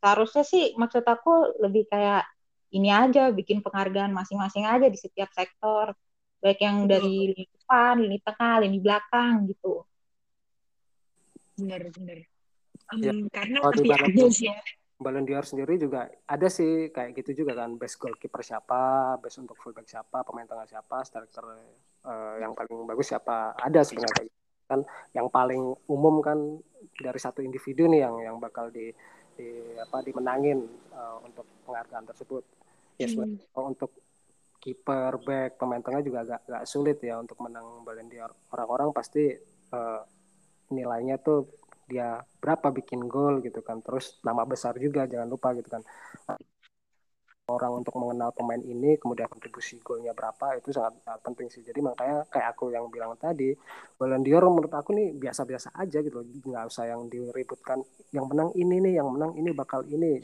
Seharusnya sih maksud aku lebih kayak ini aja bikin penghargaan masing-masing aja di setiap sektor baik yang dari lini depan, lini tengah, lini belakang gitu. Benar benar. Um, ya, karena lebih adil sih ya. Ballon d'Or sendiri juga ada sih kayak gitu juga kan best goalkeeper siapa, best untuk fullback siapa, pemain tengah siapa, striker uh, yang paling bagus siapa ada sebenarnya kan yang paling umum kan dari satu individu nih yang yang bakal di, di apa dimenangin uh, untuk penghargaan tersebut. Ya yes, hmm. untuk kiper, back, pemain tengah juga agak, agak sulit ya untuk menang Ballon d'Or. Orang-orang pasti uh, nilainya tuh dia berapa bikin gol gitu kan. Terus nama besar juga jangan lupa gitu kan. Orang untuk mengenal pemain ini kemudian kontribusi golnya berapa itu sangat, sangat penting sih. Jadi makanya kayak aku yang bilang tadi Ballon d'Or menurut aku nih biasa-biasa aja gitu nggak usah yang diributkan yang menang ini nih yang menang ini bakal ini.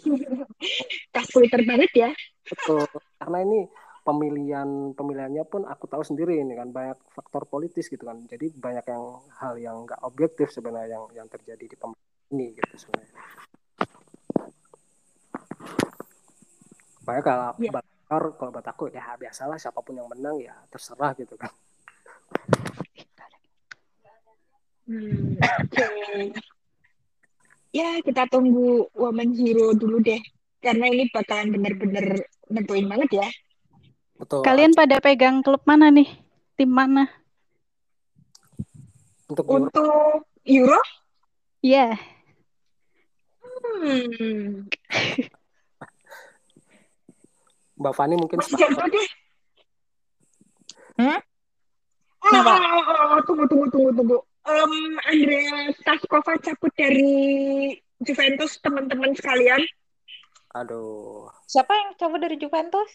Kalkulator banget ya. Betul. Karena ini pemilihan pemilihannya pun aku tahu sendiri ini kan banyak faktor politis gitu kan. Jadi banyak yang hal yang nggak objektif sebenarnya yang yang terjadi di pemilihan ini gitu sebenarnya. Makanya kalau yeah. bakar kalau buat aku ya biasalah siapa pun yang menang ya terserah gitu kan. Hmm, okay. ya kita tunggu Woman Hero dulu deh. Karena ini bakalan bener-bener nentuin banget ya Betul. Kalian pada pegang klub mana nih? Tim mana? Untuk Euro? Untuk Euro? Iya. Yeah. Hmm. Mbak Fani mungkin Mas deh. Hmm? Oh, oh, oh, oh, tunggu, tunggu, tunggu, tunggu. Um, Andrea Staskova cabut dari Juventus, teman-teman sekalian. Aduh. Siapa yang cabut dari Juventus?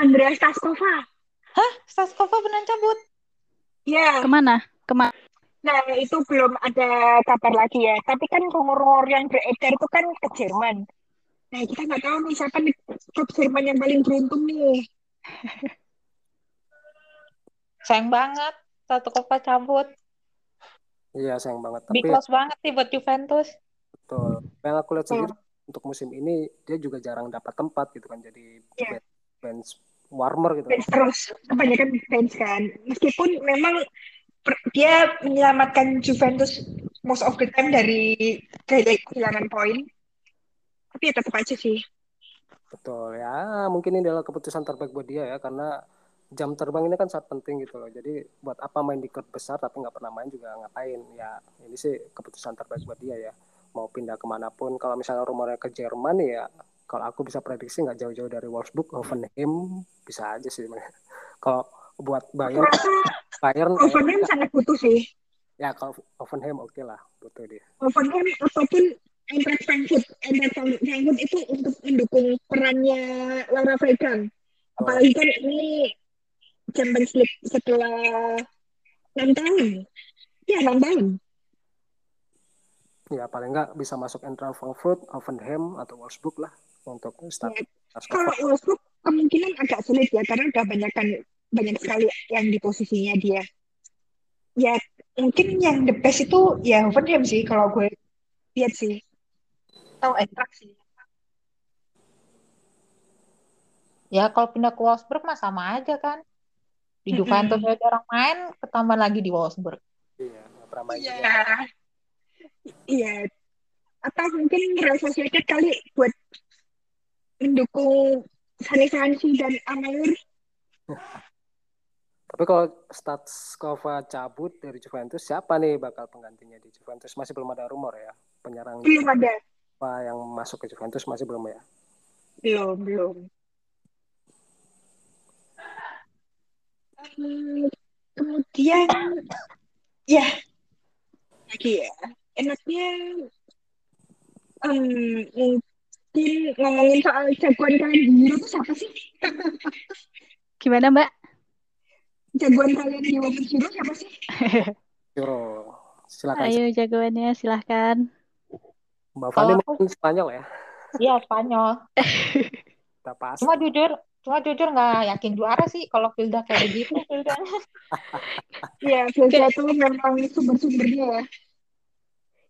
Andrea Staskova. Hah? Staskova benar cabut? Ya. Yeah. Ke mana? Ke mana? Nah, itu belum ada kabar lagi ya. Tapi kan rumor-rumor yang beredar itu kan ke Jerman. Nah, kita nggak tahu nih siapa nih klub Jerman yang paling beruntung nih. sayang banget. Satu kopa cabut. Iya, sayang banget. Tapi... Big banget sih buat Juventus. Betul. Yang aku lihat sendiri, hmm. untuk musim ini, dia juga jarang dapat tempat gitu kan. Jadi yeah bench warmer gitu. Bench terus, kebanyakan bench kan. Meskipun memang dia menyelamatkan Juventus most of the time dari kehilangan poin. Tapi ya tetap aja sih. Betul ya, mungkin ini adalah keputusan terbaik buat dia ya karena jam terbang ini kan sangat penting gitu loh. Jadi buat apa main di klub besar tapi nggak pernah main juga ngapain ya. Ini sih keputusan terbaik buat dia ya. Mau pindah ke mana pun. Kalau misalnya rumornya ke Jerman ya kalau aku bisa prediksi nggak jauh-jauh dari Wolfsburg Hoffenheim bisa aja sih kalau buat Bayern Bayern Hoffenheim sangat butuh sih. Ya kalau Hoffenheim oke okay lah butuh dia. Hoffenheim ataupun Eintracht Frankfurt. Eintracht Frankfurt itu untuk mendukung perannya Laura Fregan oh. apalagi kan ini Champions League setelah enam tahun. Ya enam tahun. Ya paling nggak bisa masuk Eintracht Frankfurt, Hoffenheim atau Wolfsburg lah untuk start. Ya, kalau Wolfsburg kemungkinan agak sulit ya karena udah banyak kan banyak sekali yang di posisinya dia. Ya mungkin yang the best itu ya Hoffenheim sih kalau gue lihat sih. Atau Eintracht sih. Ya kalau pindah ke Wolfsburg mah sama aja kan. Di Juventus mm -hmm. ada orang main, ketambah lagi di Wolfsburg. Iya, pernah main Iya. Iya. Atau mungkin rasa sedikit kali buat mendukung Sani Sansi dan Amayur. Tapi kalau Statskova cabut dari Juventus, siapa nih bakal penggantinya di Juventus? Masih belum ada rumor ya, penyerang Belum ada. apa yang masuk ke Juventus masih belum ya? Belum, belum. Hmm, kemudian, ya, lagi ya, enaknya um, mungkin ngomongin soal jagoan kalian di Euro itu siapa sih? Gimana Mbak? Jagoan kalian di Women's Euro siapa sih? Euro, silakan. Ayo jagoannya silahkan. Mbak Fani mungkin Spanyol ya? Iya Spanyol. Kita pas. Cuma jujur, cuma jujur nggak yakin juara sih kalau Vilda kayak gitu. Vilda. Iya, Vilda tuh memang sumber-sumbernya ya.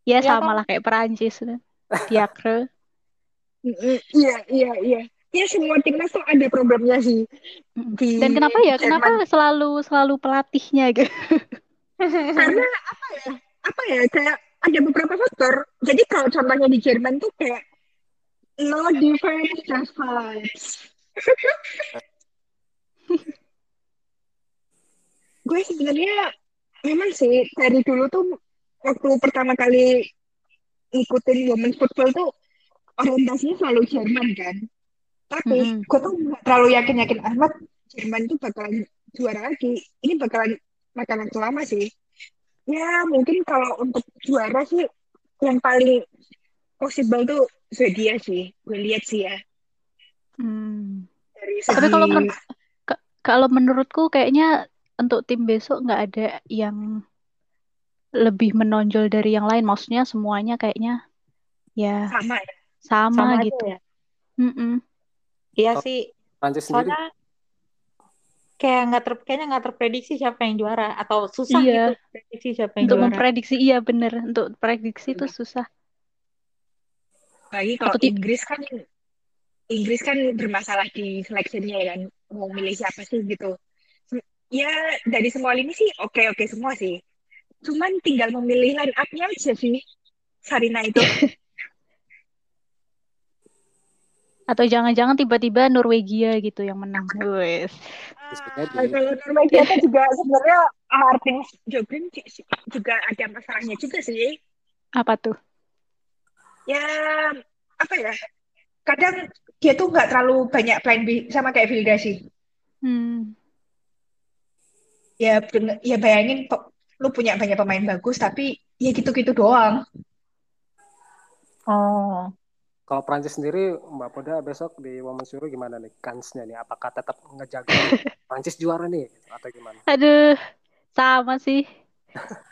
Ya, Ya sama kan? lah kayak Perancis. Diakre. Mm, Iya, iya, iya. Ya semua timnas tuh ada problemnya sih. Di Dan kenapa ya? Jerman. Kenapa selalu selalu pelatihnya gitu? Karena apa ya? Apa ya? Kayak ada beberapa faktor. Jadi kalau contohnya di Jerman tuh kayak no defense just vibes. Gue sebenarnya memang sih dari dulu tuh waktu pertama kali ngikutin women's football tuh orientasinya selalu Jerman kan. Tapi Mm-mm. gue tuh nggak terlalu yakin-yakin amat Jerman tuh bakalan juara lagi. Ini bakalan makan waktu lama sih. Ya mungkin kalau untuk juara sih yang paling possible tuh Swedia sih. Gue lihat sih ya. Hmm. Dari Tapi segi kalau men- kalau menurutku kayaknya untuk tim besok nggak ada yang lebih menonjol dari yang lain. Maksudnya semuanya kayaknya ya sama ya. Sama, Sama gitu. ya. Mm-mm. Iya Oh. sih. Prancis sendiri Soalnya kayak nggak ter kayaknya nggak terprediksi siapa yang juara atau susah Iya. gitu prediksi siapa yang Untuk juara. memprediksi iya bener. Untuk prediksi itu susah. Lagi kalau Atau Inggris kan Inggris kan bermasalah di seleksinya ya kan. Mau milih siapa sih gitu. Ya dari semua lini sih oke-oke semua sih. Cuman tinggal memilih line up-nya aja sih. Sarina itu. Atau jangan-jangan tiba-tiba Norwegia gitu yang menang. Ah, jadi. kalau Norwegia kan juga sebenarnya Martin Jobin juga ada masalahnya juga sih. Apa tuh? Ya apa ya? Kadang dia tuh nggak terlalu banyak plan B sama kayak Vilda sih. Hmm. Ya bener, ya bayangin lu punya banyak pemain bagus tapi ya gitu-gitu doang. Oh. Kalau Prancis sendiri, Mbak Poda besok di Women's Euro gimana nih kansnya nih? Apakah tetap ngejaga Prancis juara nih atau gimana? Aduh, sama sih.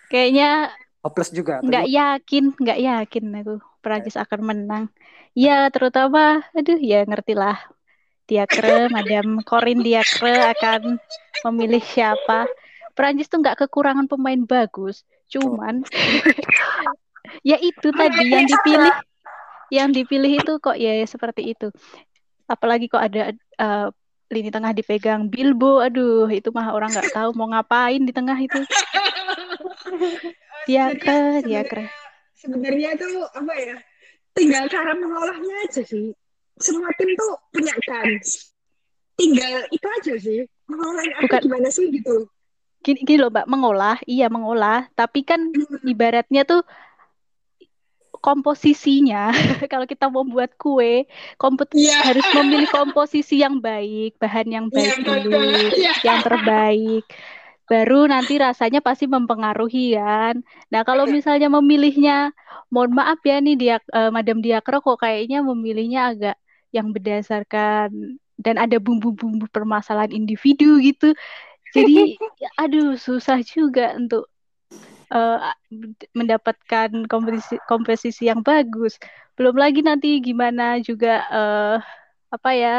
Kayaknya Hopeless juga nggak yakin, nggak yakin aku Prancis akan menang. Ya, terutama, aduh ya ngerti lah. Diakre, Madam Corin Diakre akan memilih siapa. Prancis tuh nggak kekurangan pemain bagus, cuman ya itu tadi yang dipilih, yang dipilih itu kok ya seperti itu. Apalagi kok ada eh, lini tengah dipegang Bilbo, aduh itu mah orang nggak tahu mau ngapain di tengah itu. Diakre, Diakre. Sebenarnya tuh apa ya? Tinggal cara mengolahnya aja sih. Semua tim tuh punya kans. Tinggal itu aja sih. Mengolahnya Bukan. gimana sih gitu. Gini, gini loh Mbak, mengolah, iya mengolah, tapi kan ibaratnya tuh komposisinya kalau kita mau buat kue kompet Iya. harus memilih komposisi yang baik, bahan yang Iya, baik betul. dulu, Iya. yang terbaik. Baru nanti rasanya pasti mempengaruhi kan. Nah, kalau misalnya memilihnya, mohon maaf ya nih dia eh, Madam Diakro kok kayaknya memilihnya agak yang berdasarkan dan ada bumbu-bumbu permasalahan individu gitu. Jadi, ya, aduh susah juga untuk uh, mendapatkan kompetisi komposisi yang bagus. Belum lagi nanti gimana juga uh, apa ya?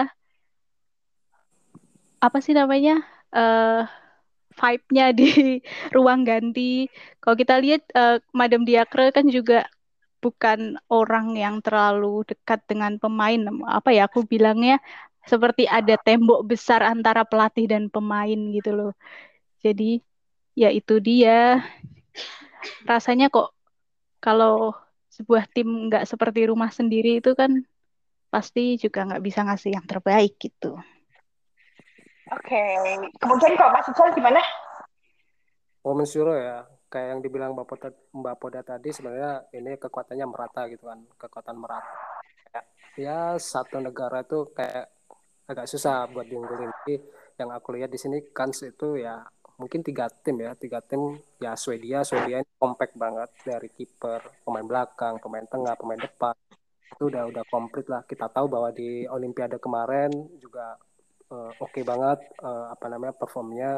Apa sih namanya? Uh, vibe-nya di ruang ganti. Kalau kita lihat uh, Madam Diakre kan juga bukan orang yang terlalu dekat dengan pemain. Apa ya aku bilangnya seperti ada tembok besar antara pelatih dan pemain gitu loh. Jadi ya itu dia. Rasanya kok kalau sebuah tim nggak seperti rumah sendiri itu kan pasti juga nggak bisa ngasih yang terbaik gitu. Oke, okay. kemudian kalau Mas Ical gimana? Momen Suro ya, kayak yang dibilang Mbak Poda, Mbak Poda tadi sebenarnya ini kekuatannya merata gitu kan, kekuatan merata. Kayak, ya satu negara itu kayak agak susah buat diunggulin. Jadi yang aku lihat di sini Kans itu ya mungkin tiga tim ya, tiga tim ya Swedia, Swedia ini compact banget dari kiper, pemain belakang, pemain tengah, pemain depan. Itu udah udah komplit lah. Kita tahu bahwa di Olimpiade kemarin juga uh, oke okay banget uh, apa namanya performnya.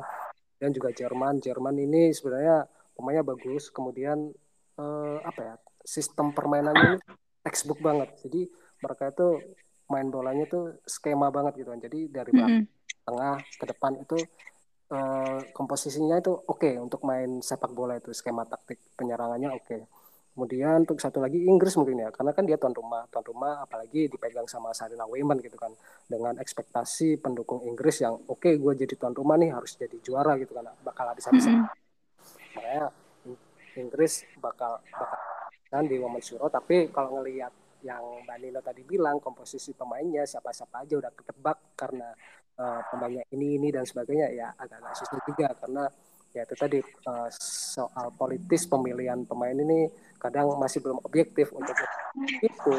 Dan juga Jerman Jerman ini sebenarnya pemainnya bagus. Kemudian uh, apa ya sistem permainannya ini textbook banget. Jadi mereka itu main bolanya tuh skema banget gitu kan. Jadi dari belakang mm -hmm. tengah ke depan itu uh, komposisinya itu oke okay untuk main sepak bola itu skema taktik penyerangannya oke okay. Kemudian untuk satu lagi Inggris mungkin ya, karena kan dia tuan rumah, tuan rumah apalagi dipegang sama Sarina Weyman gitu kan, dengan ekspektasi pendukung Inggris yang oke okay, gue jadi tuan rumah nih harus jadi juara gitu kan, bakal habis-habisan. Mm -hmm. Makanya Inggris bakal bakal dan di Women's Euro, tapi kalau ngelihat yang Mbak Nino tadi bilang komposisi pemainnya siapa-siapa aja udah ketebak karena uh, pemainnya ini ini dan sebagainya ya agak-agak susah juga karena ya itu tadi uh, soal politis pemilihan pemain ini kadang masih belum objektif untuk itu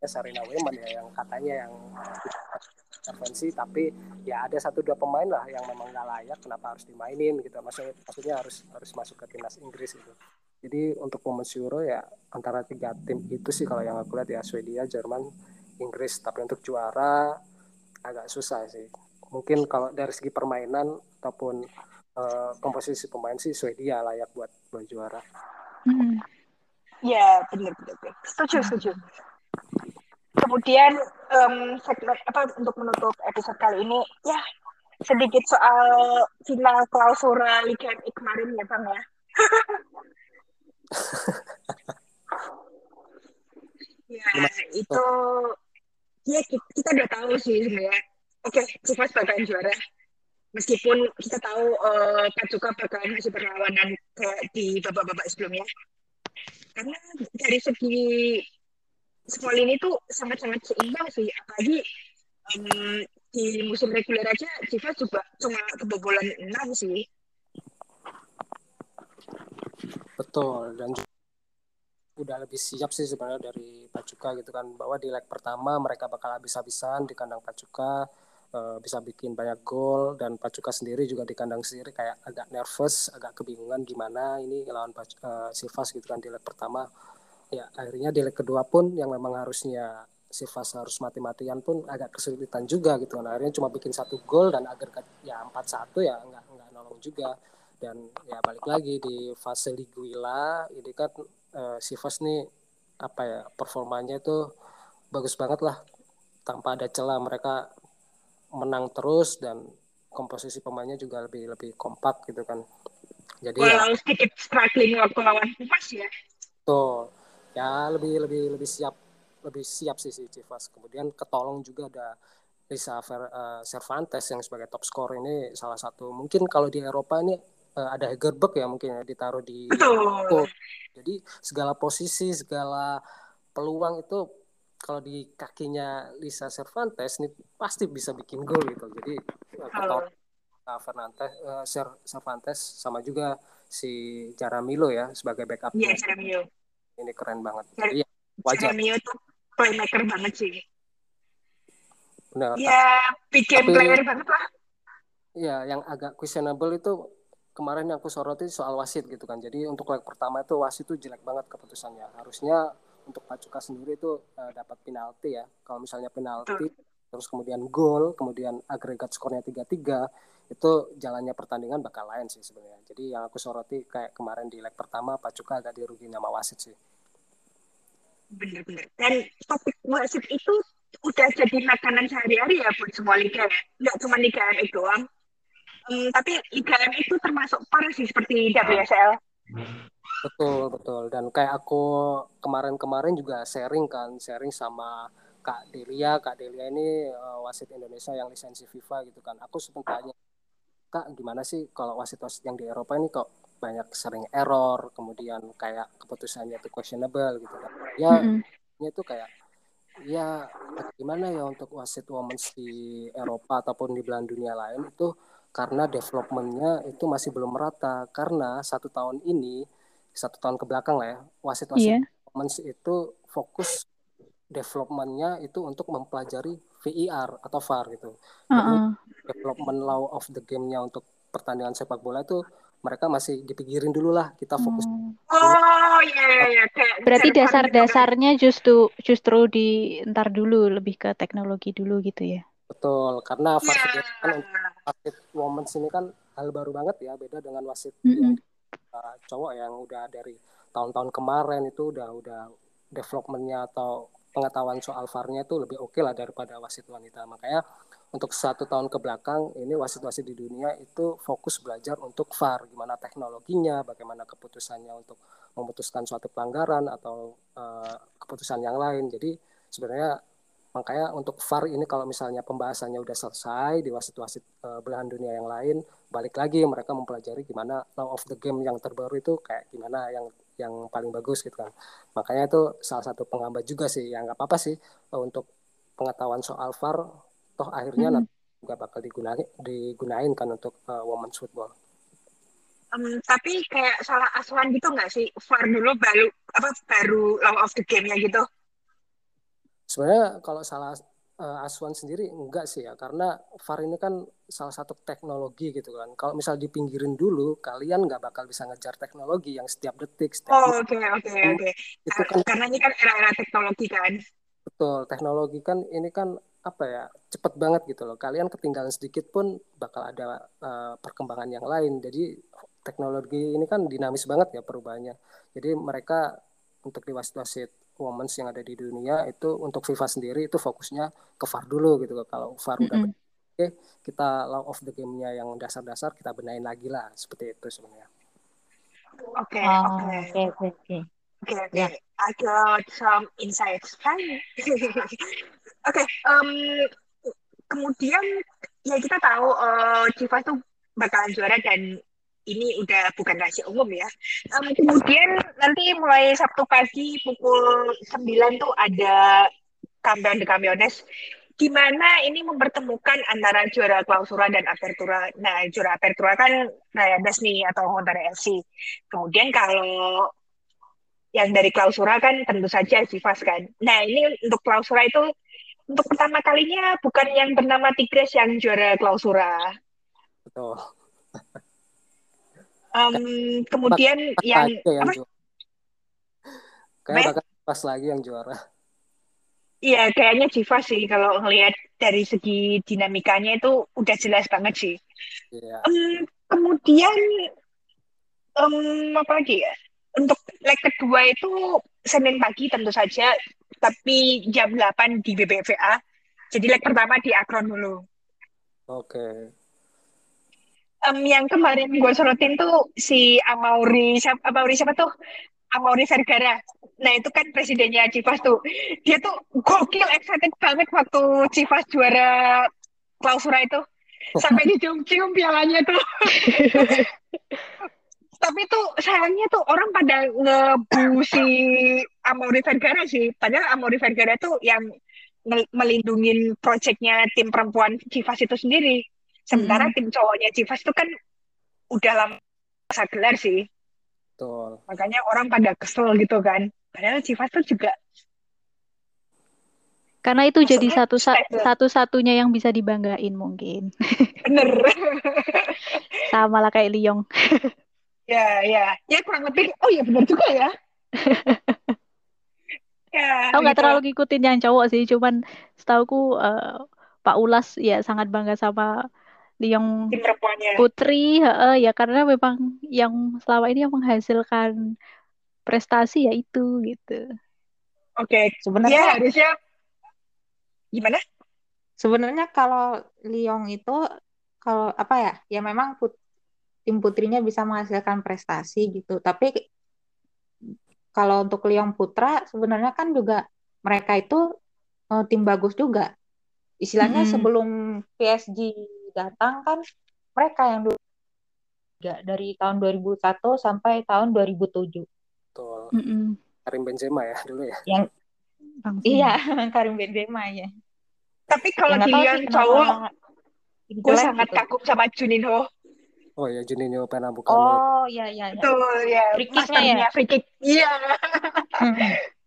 Sarina Weman ya yang katanya yang intervensi tapi ya ada satu dua pemain lah yang memang nggak layak kenapa harus dimainin gitu. Maksudnya maksudnya harus harus masuk ke timnas Inggris itu jadi untuk Women's Euro ya antara tiga tim itu sih kalau yang aku lihat ya Swedia Jerman Inggris tapi untuk juara agak susah sih mungkin kalau dari segi permainan ataupun uh, komposisi pemain sih Swedia layak buat buat juara. Hmm. Ya benar benar, setuju setuju. Kemudian um, segmen apa untuk menutup episode kali ini ya sedikit soal final klausura Liga MI kemarin ya bang ya. ya itu ya kita, udah tahu sih sebenarnya. Oke, okay, Chivas bakalan juara. Meskipun kita tahu uh, Pacuka bakal masih berlawanan ke di babak-babak sebelumnya. Karena dari segi sekolah ini tuh sangat-sangat seimbang sih. Apalagi um, di musim reguler aja Chivas juga cuma kebobolan enam sih betul dan udah lebih siap sih sebenarnya dari Pacuka gitu kan bahwa di leg pertama mereka bakal habis-habisan di kandang Pacuka uh, bisa bikin banyak gol dan Pacuka sendiri juga di kandang sendiri kayak agak nervous, agak kebingungan gimana ini lawan uh, Sivas gitu kan di leg pertama. Ya akhirnya di leg kedua pun yang memang harusnya Sivas harus mati-matian pun agak kesulitan juga gitu kan. Akhirnya cuma bikin satu gol dan agregat ya 4-1 ya nggak nggak nolong juga. Dan ya balik lagi di fase Liguila ini kan uh, Sivas nih apa ya performanya itu bagus banget lah tanpa ada celah mereka menang terus dan komposisi pemainnya juga lebih lebih kompak gitu kan. Jadi Walau ya, sedikit struggling waktu lawan Chivas ya. Tuh, ya lebih lebih lebih siap lebih siap sih si Chivas. Kemudian ketolong juga ada Lisa Fer, uh, Cervantes yang sebagai top scorer ini salah satu mungkin kalau di Eropa ini uh, ada Hegerberg ya mungkin ya ditaruh di Betul. Jadi segala posisi, segala peluang itu kalau di kakinya Lisa Cervantes nih pasti bisa bikin gol gitu. Jadi atau uh, Fernandes uh, Cervantes sama juga si Jaramillo ya sebagai backup. Iya, Jaramillo. Ini keren banget. Jadi ya, wajar. Jaramillo tuh playmaker banget sih. Benar. Ya, tapi, player banget lah. Iya, yang agak questionable itu kemarin yang aku soroti soal wasit gitu kan. Jadi untuk leg pertama itu wasit itu jelek banget keputusannya. Harusnya untuk Pacuka sendiri itu uh, dapat penalti ya. Kalau misalnya penalti terus kemudian gol kemudian agregat skornya tiga tiga itu jalannya pertandingan bakal lain sih sebenarnya jadi yang aku soroti kayak kemarin di leg pertama Pacuka agak dirugi nama wasit sih bener-bener dan topik wasit itu udah jadi makanan sehari-hari ya buat semua liga ya nggak cuma liga MX doang tapi liga MX itu termasuk parah sih seperti WSL betul betul. Dan kayak aku kemarin-kemarin juga sharing kan sharing sama Kak Delia. Kak Delia ini uh, wasit Indonesia yang lisensi FIFA gitu kan. Aku sempat tanya Kak gimana sih kalau wasit-wasit yang di Eropa ini kok banyak sering error kemudian kayak keputusannya itu questionable gitu kan? Ya mm-hmm. itu kayak ya gimana ya untuk wasit women di Eropa ataupun di belahan dunia lain itu karena developmentnya itu masih belum merata karena satu tahun ini satu tahun ke belakang lah ya wasit-wasit yeah. women itu fokus developmentnya itu untuk mempelajari VIR atau VAR gitu. Uh-uh. development law of the game-nya untuk pertandingan sepak bola itu mereka masih dipikirin dulu lah kita fokus. Hmm. Oh iya iya iya. Berarti dasar-dasarnya justru justru di ntar dulu lebih ke teknologi dulu gitu ya. Betul, karena wasit yeah. kan wasit women ini kan hal baru banget ya, beda dengan wasit mm -hmm. yang uh, cowok yang udah dari tahun-tahun kemarin itu udah udah developmentnya atau pengetahuan soal VAR-nya itu lebih oke okay lah daripada wasit wanita. Makanya untuk satu tahun ke belakang ini wasit-wasit di dunia itu fokus belajar untuk VAR gimana teknologinya bagaimana keputusannya untuk memutuskan suatu pelanggaran atau uh, keputusan yang lain jadi sebenarnya makanya untuk VAR ini kalau misalnya pembahasannya udah selesai di wasit-wasit uh, belahan dunia yang lain balik lagi mereka mempelajari gimana law of the game yang terbaru itu kayak gimana yang yang paling bagus gitu kan makanya itu salah satu penghambat juga sih yang nggak apa-apa sih uh, untuk pengetahuan soal VAR toh akhirnya hmm. nanti juga bakal digunain digunain kan untuk uh, women's football. Um, tapi kayak salah asuhan gitu nggak sih VAR dulu baru apa baru law of the game-nya gitu? Sebenarnya kalau salah uh, asuhan sendiri enggak sih ya karena VAR ini kan salah satu teknologi gitu kan. Kalau misal dipinggirin dulu kalian nggak bakal bisa ngejar teknologi yang setiap detik. Setiap oh oke oke oke. Itu kan karena ini kan era-era teknologi kan. Betul teknologi kan ini kan apa ya cepet banget gitu loh kalian ketinggalan sedikit pun bakal ada uh, perkembangan yang lain jadi teknologi ini kan dinamis banget ya perubahannya jadi mereka untuk di wasit-wasit women's yang ada di dunia itu untuk FIFA sendiri itu fokusnya ke VAR dulu gitu kalau VAR mm -hmm. udah oke okay, kita law of the game-nya yang dasar-dasar kita benain lagi lah seperti itu sebenarnya. Oke oke. oke oke oke. I got some insights. Oke, okay, um, kemudian ya kita tahu uh, Chivas tuh bakalan juara dan ini udah bukan rahasia umum ya. Um, kemudian nanti mulai Sabtu pagi pukul 9 tuh ada Campeon de Campeones di mana ini mempertemukan antara juara klausura dan apertura. Nah, juara apertura kan Rayadas nih atau Montana FC. Kemudian kalau yang dari klausura kan tentu saja Chivas kan. Nah, ini untuk klausura itu untuk pertama kalinya bukan yang bernama Tigres yang juara klausura. Betul. Um, kemudian yang, yang apa? Kayak pas lagi yang juara. Iya, kayaknya Jiva sih kalau ngelihat dari segi dinamikanya itu udah jelas banget sih. Iya. Um, kemudian um, apa lagi ya? Untuk leg kedua itu Senin pagi tentu saja tapi jam 8 di BBVA. Jadi leg pertama di Akron dulu. Oke. Okay. Um, yang kemarin gue sorotin tuh si Amauri siapa, Amauri siapa tuh? Amauri Vergara. Nah itu kan presidennya Civas tuh. Dia tuh gokil, excited banget waktu Civas juara klausura itu. Sampai dicium-cium pialanya tuh. tapi tuh sayangnya tuh orang pada ngebu si Amaury Vergara sih. Padahal Amaury Vergara tuh yang melindungi proyeknya tim perempuan Civas itu sendiri. Sementara hmm. tim cowoknya Civas itu kan udah lama masa gelar sih. Betul. Makanya orang pada kesel gitu kan. Padahal Civas tuh juga karena itu jadi satu satu satunya yang bisa dibanggain mungkin. Bener. Sama lah kayak Liyong. Ya, ya, ya kurang lebih. Oh ya benar juga ya. ya. Aku nggak gitu. terlalu ngikutin yang cowok sih, cuman setauku uh, Pak Ulas ya sangat bangga sama yang Tim perempuannya. putri heeh, ya karena memang yang selama ini yang menghasilkan prestasi ya itu gitu. Oke. Sebenarnya Ya harusnya gimana? sebenarnya kalau Lyon itu kalau apa ya ya memang put- tim putrinya bisa menghasilkan prestasi gitu tapi kalau untuk Lyon Putra sebenarnya kan juga mereka itu eh, tim bagus juga istilahnya Mm-mm. sebelum PSG datang kan mereka yang dulu dari tahun 2001 sampai tahun 2007 Betul. Mm-mm. Karim Benzema ya dulu ya. yang Langsung. iya Karim Benzema ya Tapi kalau tahu dilihat cowok, gue sangat gitu. kagum sama Juninho. Oh ya Juninho Pernambucano. oh iya iya iya Betul ya. Free kick-nya Masternya ya? free kick. Iya. Hmm.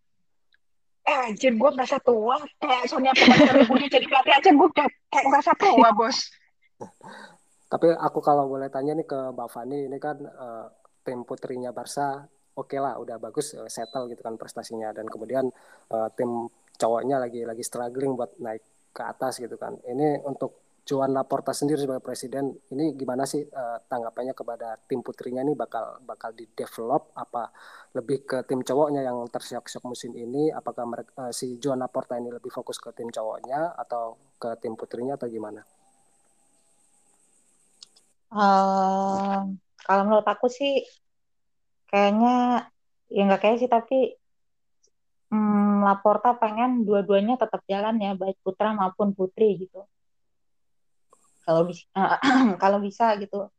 Eh, anjir gue merasa tua. Kayak Sonia pemain udah jadi pelatih aja gue udah kayak merasa tua bos. Tapi aku kalau boleh tanya nih ke Mbak Fani, ini kan eh, tim putrinya Barca, oke lah, udah bagus eh, settle gitu kan prestasinya, dan kemudian eh, tim cowoknya lagi lagi struggling buat naik ke atas gitu kan. Ini untuk Joan Laporta sendiri sebagai presiden, ini gimana sih eh, tanggapannya kepada tim putrinya nih bakal bakal di develop apa lebih ke tim cowoknya yang tersiok-siok musim ini? Apakah mereka, eh, si Joan Laporta ini lebih fokus ke tim cowoknya atau ke tim putrinya atau gimana? Ehm, kalau menurut aku sih kayaknya ya nggak kayak sih tapi hmm, Laporta pengen dua-duanya tetap jalan ya baik putra maupun putri gitu. Kalau bisa kalau bisa gitu.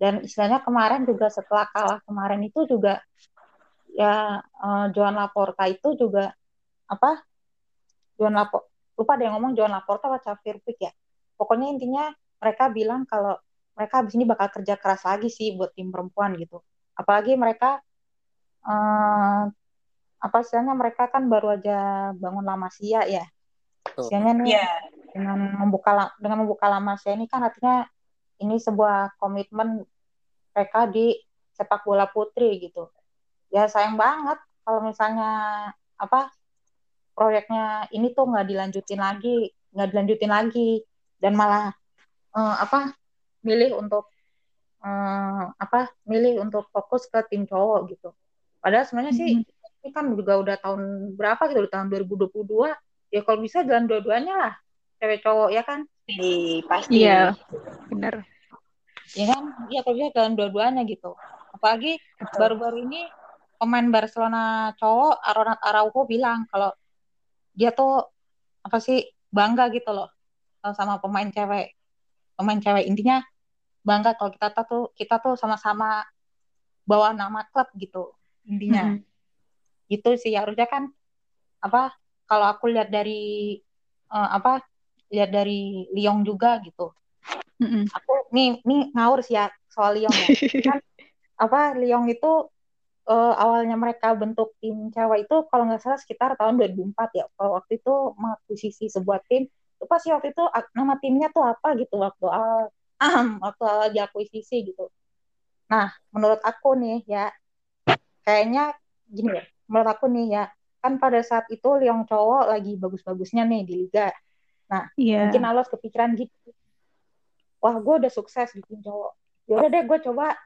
Dan istilahnya kemarin juga setelah kalah kemarin itu juga ya eh, Joan Laporta itu juga apa? Joan Laporta lupa ada yang ngomong Joan Laporta atau Xavier ya. Pokoknya intinya mereka bilang kalau mereka habis ini bakal kerja keras lagi sih buat tim perempuan gitu. Apalagi mereka eh, apa istilahnya mereka kan baru aja bangun La Masia ya. Betul. Istilahnya nih Iya. dengan membuka dengan membuka La Masia ini kan artinya ini sebuah komitmen mereka di sepak bola putri gitu. Ya sayang banget kalau misalnya apa proyeknya ini tuh nggak dilanjutin lagi, nggak dilanjutin lagi dan malah eh, apa milih untuk eh, apa milih untuk fokus ke tim cowok gitu. Padahal sebenarnya sih ini kan juga udah tahun berapa gitu, udah tahun 2022. Ya kalau bisa jalan dua-duanya lah, cewek cowok ya kan? Pasti, pasti. Iya, benar. Ya kan? Iya kalau bisa jalan dua-duanya gitu. Apalagi baru-baru ini pemain Barcelona cowok Ronald Araujo bilang kalau dia tuh apa sih bangga gitu loh eh, sama pemain cewek. Pemain cewek intinya bangga kalau kita tuh kita tuh sama-sama bawa nama klub gitu intinya. Mm-mm. gitu sih harusnya kan apa kalau aku lihat dari eh, apa lihat dari Lyon juga gitu Mm-mm. aku nih nih ngawur sih ya soal Lyon ya kan apa Lyon itu eh, awalnya mereka bentuk tim cewek itu kalau nggak salah sekitar tahun 2004 ya kalau waktu itu mengakuisisi sebuah tim lupa sih waktu itu nama timnya tuh apa gitu waktu awal waktu awal diakuisisi gitu. Nah menurut aku nih ya kayaknya gini ya menurut aku nih ya kan pada saat itu Lyon cowok lagi bagus-bagusnya nih di liga. Nah Iya. mungkin Alos kepikiran gitu. Wah gue udah sukses di tim cowok yaudah deh gue coba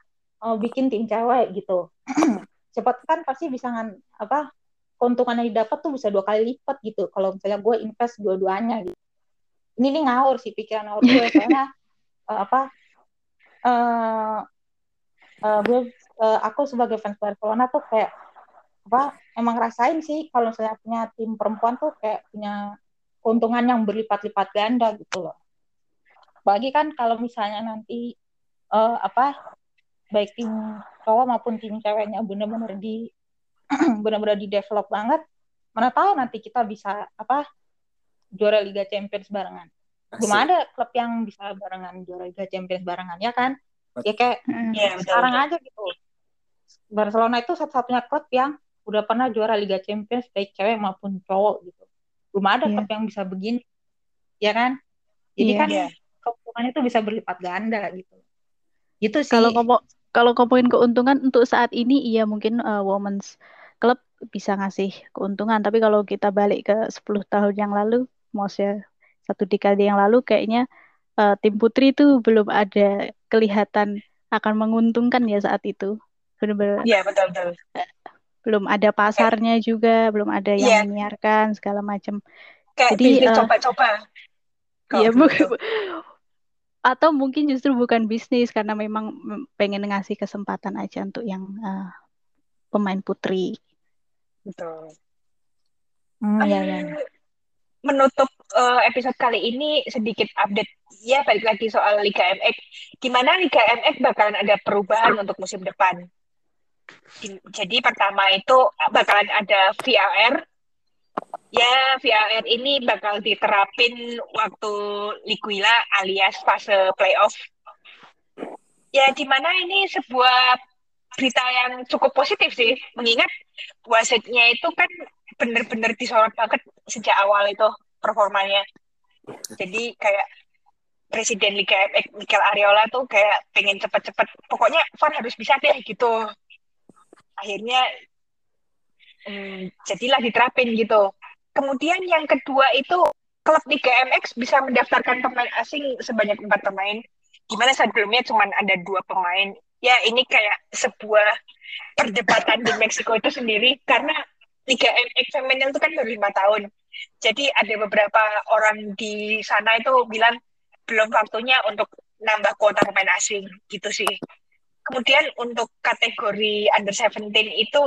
uh, bikin tim cewek gitu. Cepat kan pasti bisa ngan apa keuntungan yang didapat tuh bisa dua kali lipat gitu. Kalau misalnya gue invest dua-duanya gitu. Ini nih ngawur sih pikiran ngawur gue soalnya uh, apa uh, uh, uh, aku sebagai fans Barcelona tuh kayak apa emang rasain sih kalau misalnya punya tim perempuan tuh kayak punya keuntungan yang berlipat-lipat ganda gitu loh. Apalagi kan kalau misalnya nanti eh, apa baik tim cowok maupun tim ceweknya bener-bener di bener-bener di develop banget, mana tahu nanti kita bisa apa juara Liga Champions barengan. Belum Asik. ada klub yang bisa barengan juara Liga Champions barengan ya kan? Ya kayak Mm. Iya, betul. sekarang betul. aja gitu. Barcelona itu satu-satunya klub yang udah pernah juara Liga Champions baik cewek maupun cowok gitu. Belum ada Iya. klub yang bisa begini. Ya kan? Jadi Iya. kan Iya. keuntungannya itu bisa berlipat ganda gitu. Gitu sih. Kalau ngomong kalau ngomongin keuntungan untuk saat ini iya mungkin uh, women's club bisa ngasih keuntungan, tapi kalau kita balik ke 10 tahun yang lalu, maksudnya satu dekade yang lalu kayaknya uh, tim putri itu belum ada kelihatan akan menguntungkan ya saat itu. Benar-benar. Iya, betul betul. Belum ada pasarnya juga, belum ada yang yeah. menyiarkan segala macam. Kayak Jadi uh, coba-coba. Iya, bukan atau mungkin justru bukan bisnis karena memang pengen ngasih kesempatan aja untuk yang uh, pemain putri. Betul. Hmm, ya, ya. Menutup uh, episode kali ini sedikit update ya balik lagi soal Liga MX. Gimana Liga MX bakalan ada perubahan untuk musim depan? Jadi pertama itu bakalan ada VAR. Ya, VAR ini bakal diterapin waktu Liguila alias fase playoff. Ya, di mana ini sebuah berita yang cukup positif sih, mengingat wasitnya itu kan bener-bener disorot banget sejak awal itu performanya. Jadi kayak Presiden Liga MX Mikel Ariola tuh kayak pengen cepet-cepet, pokoknya Van harus bisa deh gitu. Akhirnya hmm, jadilah diterapin gitu. Kemudian yang kedua itu klub Liga MX bisa mendaftarkan pemain asing sebanyak empat pemain. Gimana sebelumnya cuma ada dua pemain. Ya ini kayak sebuah perdebatan di Meksiko itu sendiri karena Liga MX Feminin itu kan baru lima tahun. Jadi ada beberapa orang di sana itu bilang belum waktunya untuk nambah kuota pemain asing gitu sih. Kemudian untuk kategori under 17 itu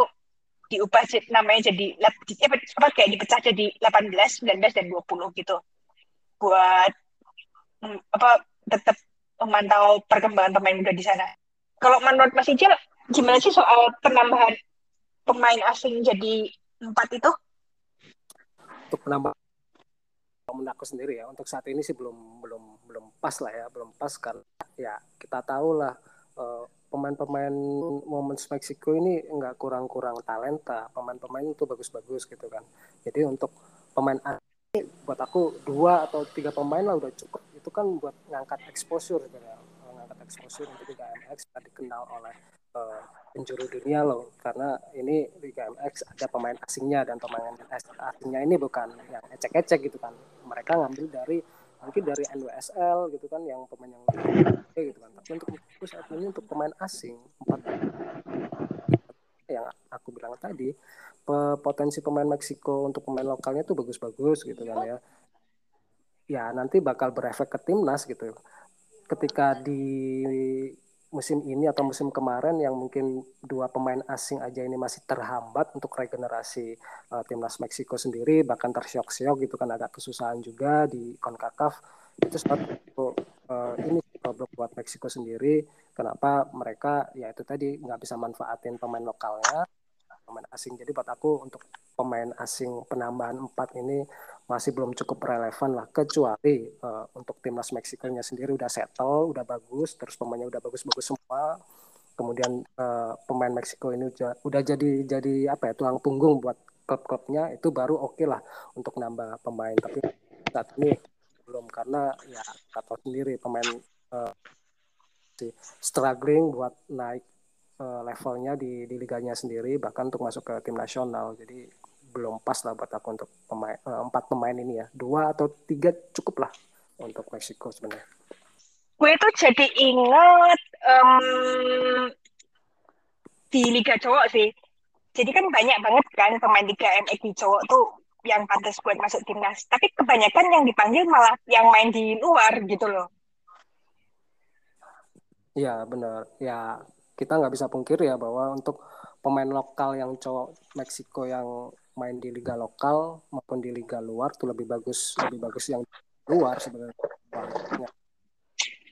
diubah namanya jadi ya, apa kayak dipecah jadi 18, 19 dan 20 gitu. Buat mm, apa tetap memantau perkembangan pemain muda di sana. Kalau menurut Mas Ijil gimana sih soal penambahan pemain asing jadi empat itu? Untuk penambah menurut aku sendiri ya. Untuk saat ini sih belum belum belum pas lah ya. Belum pas karena ya kita tahu lah uh, pemain-pemain Moments Meksiko ini nggak kurang-kurang talenta. Pemain-pemain itu bagus-bagus gitu kan. Jadi untuk pemain asing buat aku dua atau tiga pemain lah udah cukup. Itu kan buat ngangkat exposure sebenarnya. Ngangkat exposure untuk Liga MX dikenal oleh uh, penjuru dunia loh. Karena ini Liga MX ada pemain asingnya dan pemain asingnya ini bukan yang ecek-ecek gitu kan. Mereka ngambil dari mungkin dari NWSL gitu kan yang pemain yang gitu kan. Tapi untuk saat ini untuk pemain asing empat yang aku bilang tadi potensi pemain Meksiko untuk pemain lokalnya tuh bagus-bagus gitu kan ya. Ya nanti bakal berefek ke timnas gitu. Ketika di musim ini atau musim kemarin yang mungkin dua pemain asing aja ini masih terhambat untuk regenerasi uh, timnas Meksiko sendiri bahkan tersiok-siok gitu kan agak kesusahan juga di Concacaf. Itu satu uh, ini problem buat Meksiko sendiri. Kenapa mereka ya itu tadi nggak bisa manfaatin pemain lokalnya pemain asing. Jadi buat aku untuk pemain asing penambahan empat ini masih belum cukup relevan lah kecuali uh, untuk timnas Meksikonya sendiri udah settle udah bagus terus pemainnya udah bagus-bagus semua. Kemudian uh, pemain Meksiko ini udah, jadi jadi apa ya tulang punggung buat klub-klubnya itu baru oke okay lah untuk nambah pemain. Tapi saat ini belum karena ya kata sendiri pemain uh, struggling buat naik uh, levelnya di di liganya sendiri bahkan untuk masuk ke tim nasional jadi belum pas lah buat aku untuk pemain uh, empat pemain ini ya dua atau tiga cukup lah untuk Meksiko sebenarnya. Gue itu jadi ingat um, di Liga Cowok sih. Jadi kan banyak banget kan pemain Liga MX di cowok tuh yang pantas buat masuk timnas. Tapi kebanyakan yang dipanggil malah yang main di luar gitu loh. Iya benar. Ya kita nggak bisa pungkir ya bahwa untuk pemain lokal yang cowok Meksiko yang main di liga lokal maupun di liga luar tuh lebih bagus lebih bagus yang luar sebenarnya.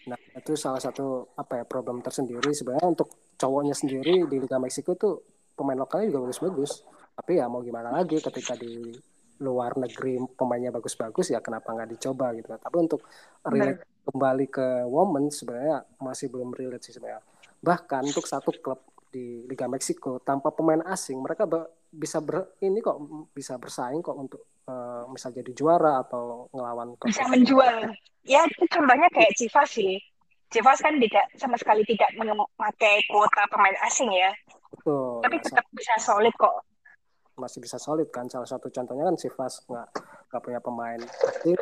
Nah itu salah satu apa ya problem tersendiri. Sebenarnya untuk cowoknya sendiri di liga Meksiko tuh pemain lokalnya juga bagus-bagus. Tapi ya mau gimana lagi ketika di luar negeri pemainnya bagus-bagus ya kenapa nggak dicoba gitu tapi untuk relate kembali ke women sebenarnya masih belum relate sih sebenarnya bahkan untuk satu klub di Liga Meksiko tanpa pemain asing mereka bisa ber ini kok bisa bersaing kok untuk uh, misal jadi juara atau ngelawan bisa menjual. Ya itu contohnya kayak Chivas sih. Chivas kan tidak sama sekali tidak memakai kuota pemain asing ya. Betul, tapi tetap bisa solid kok. Masih bisa solid kan. Salah satu contohnya kan Chivas nggak nggak punya pemain asing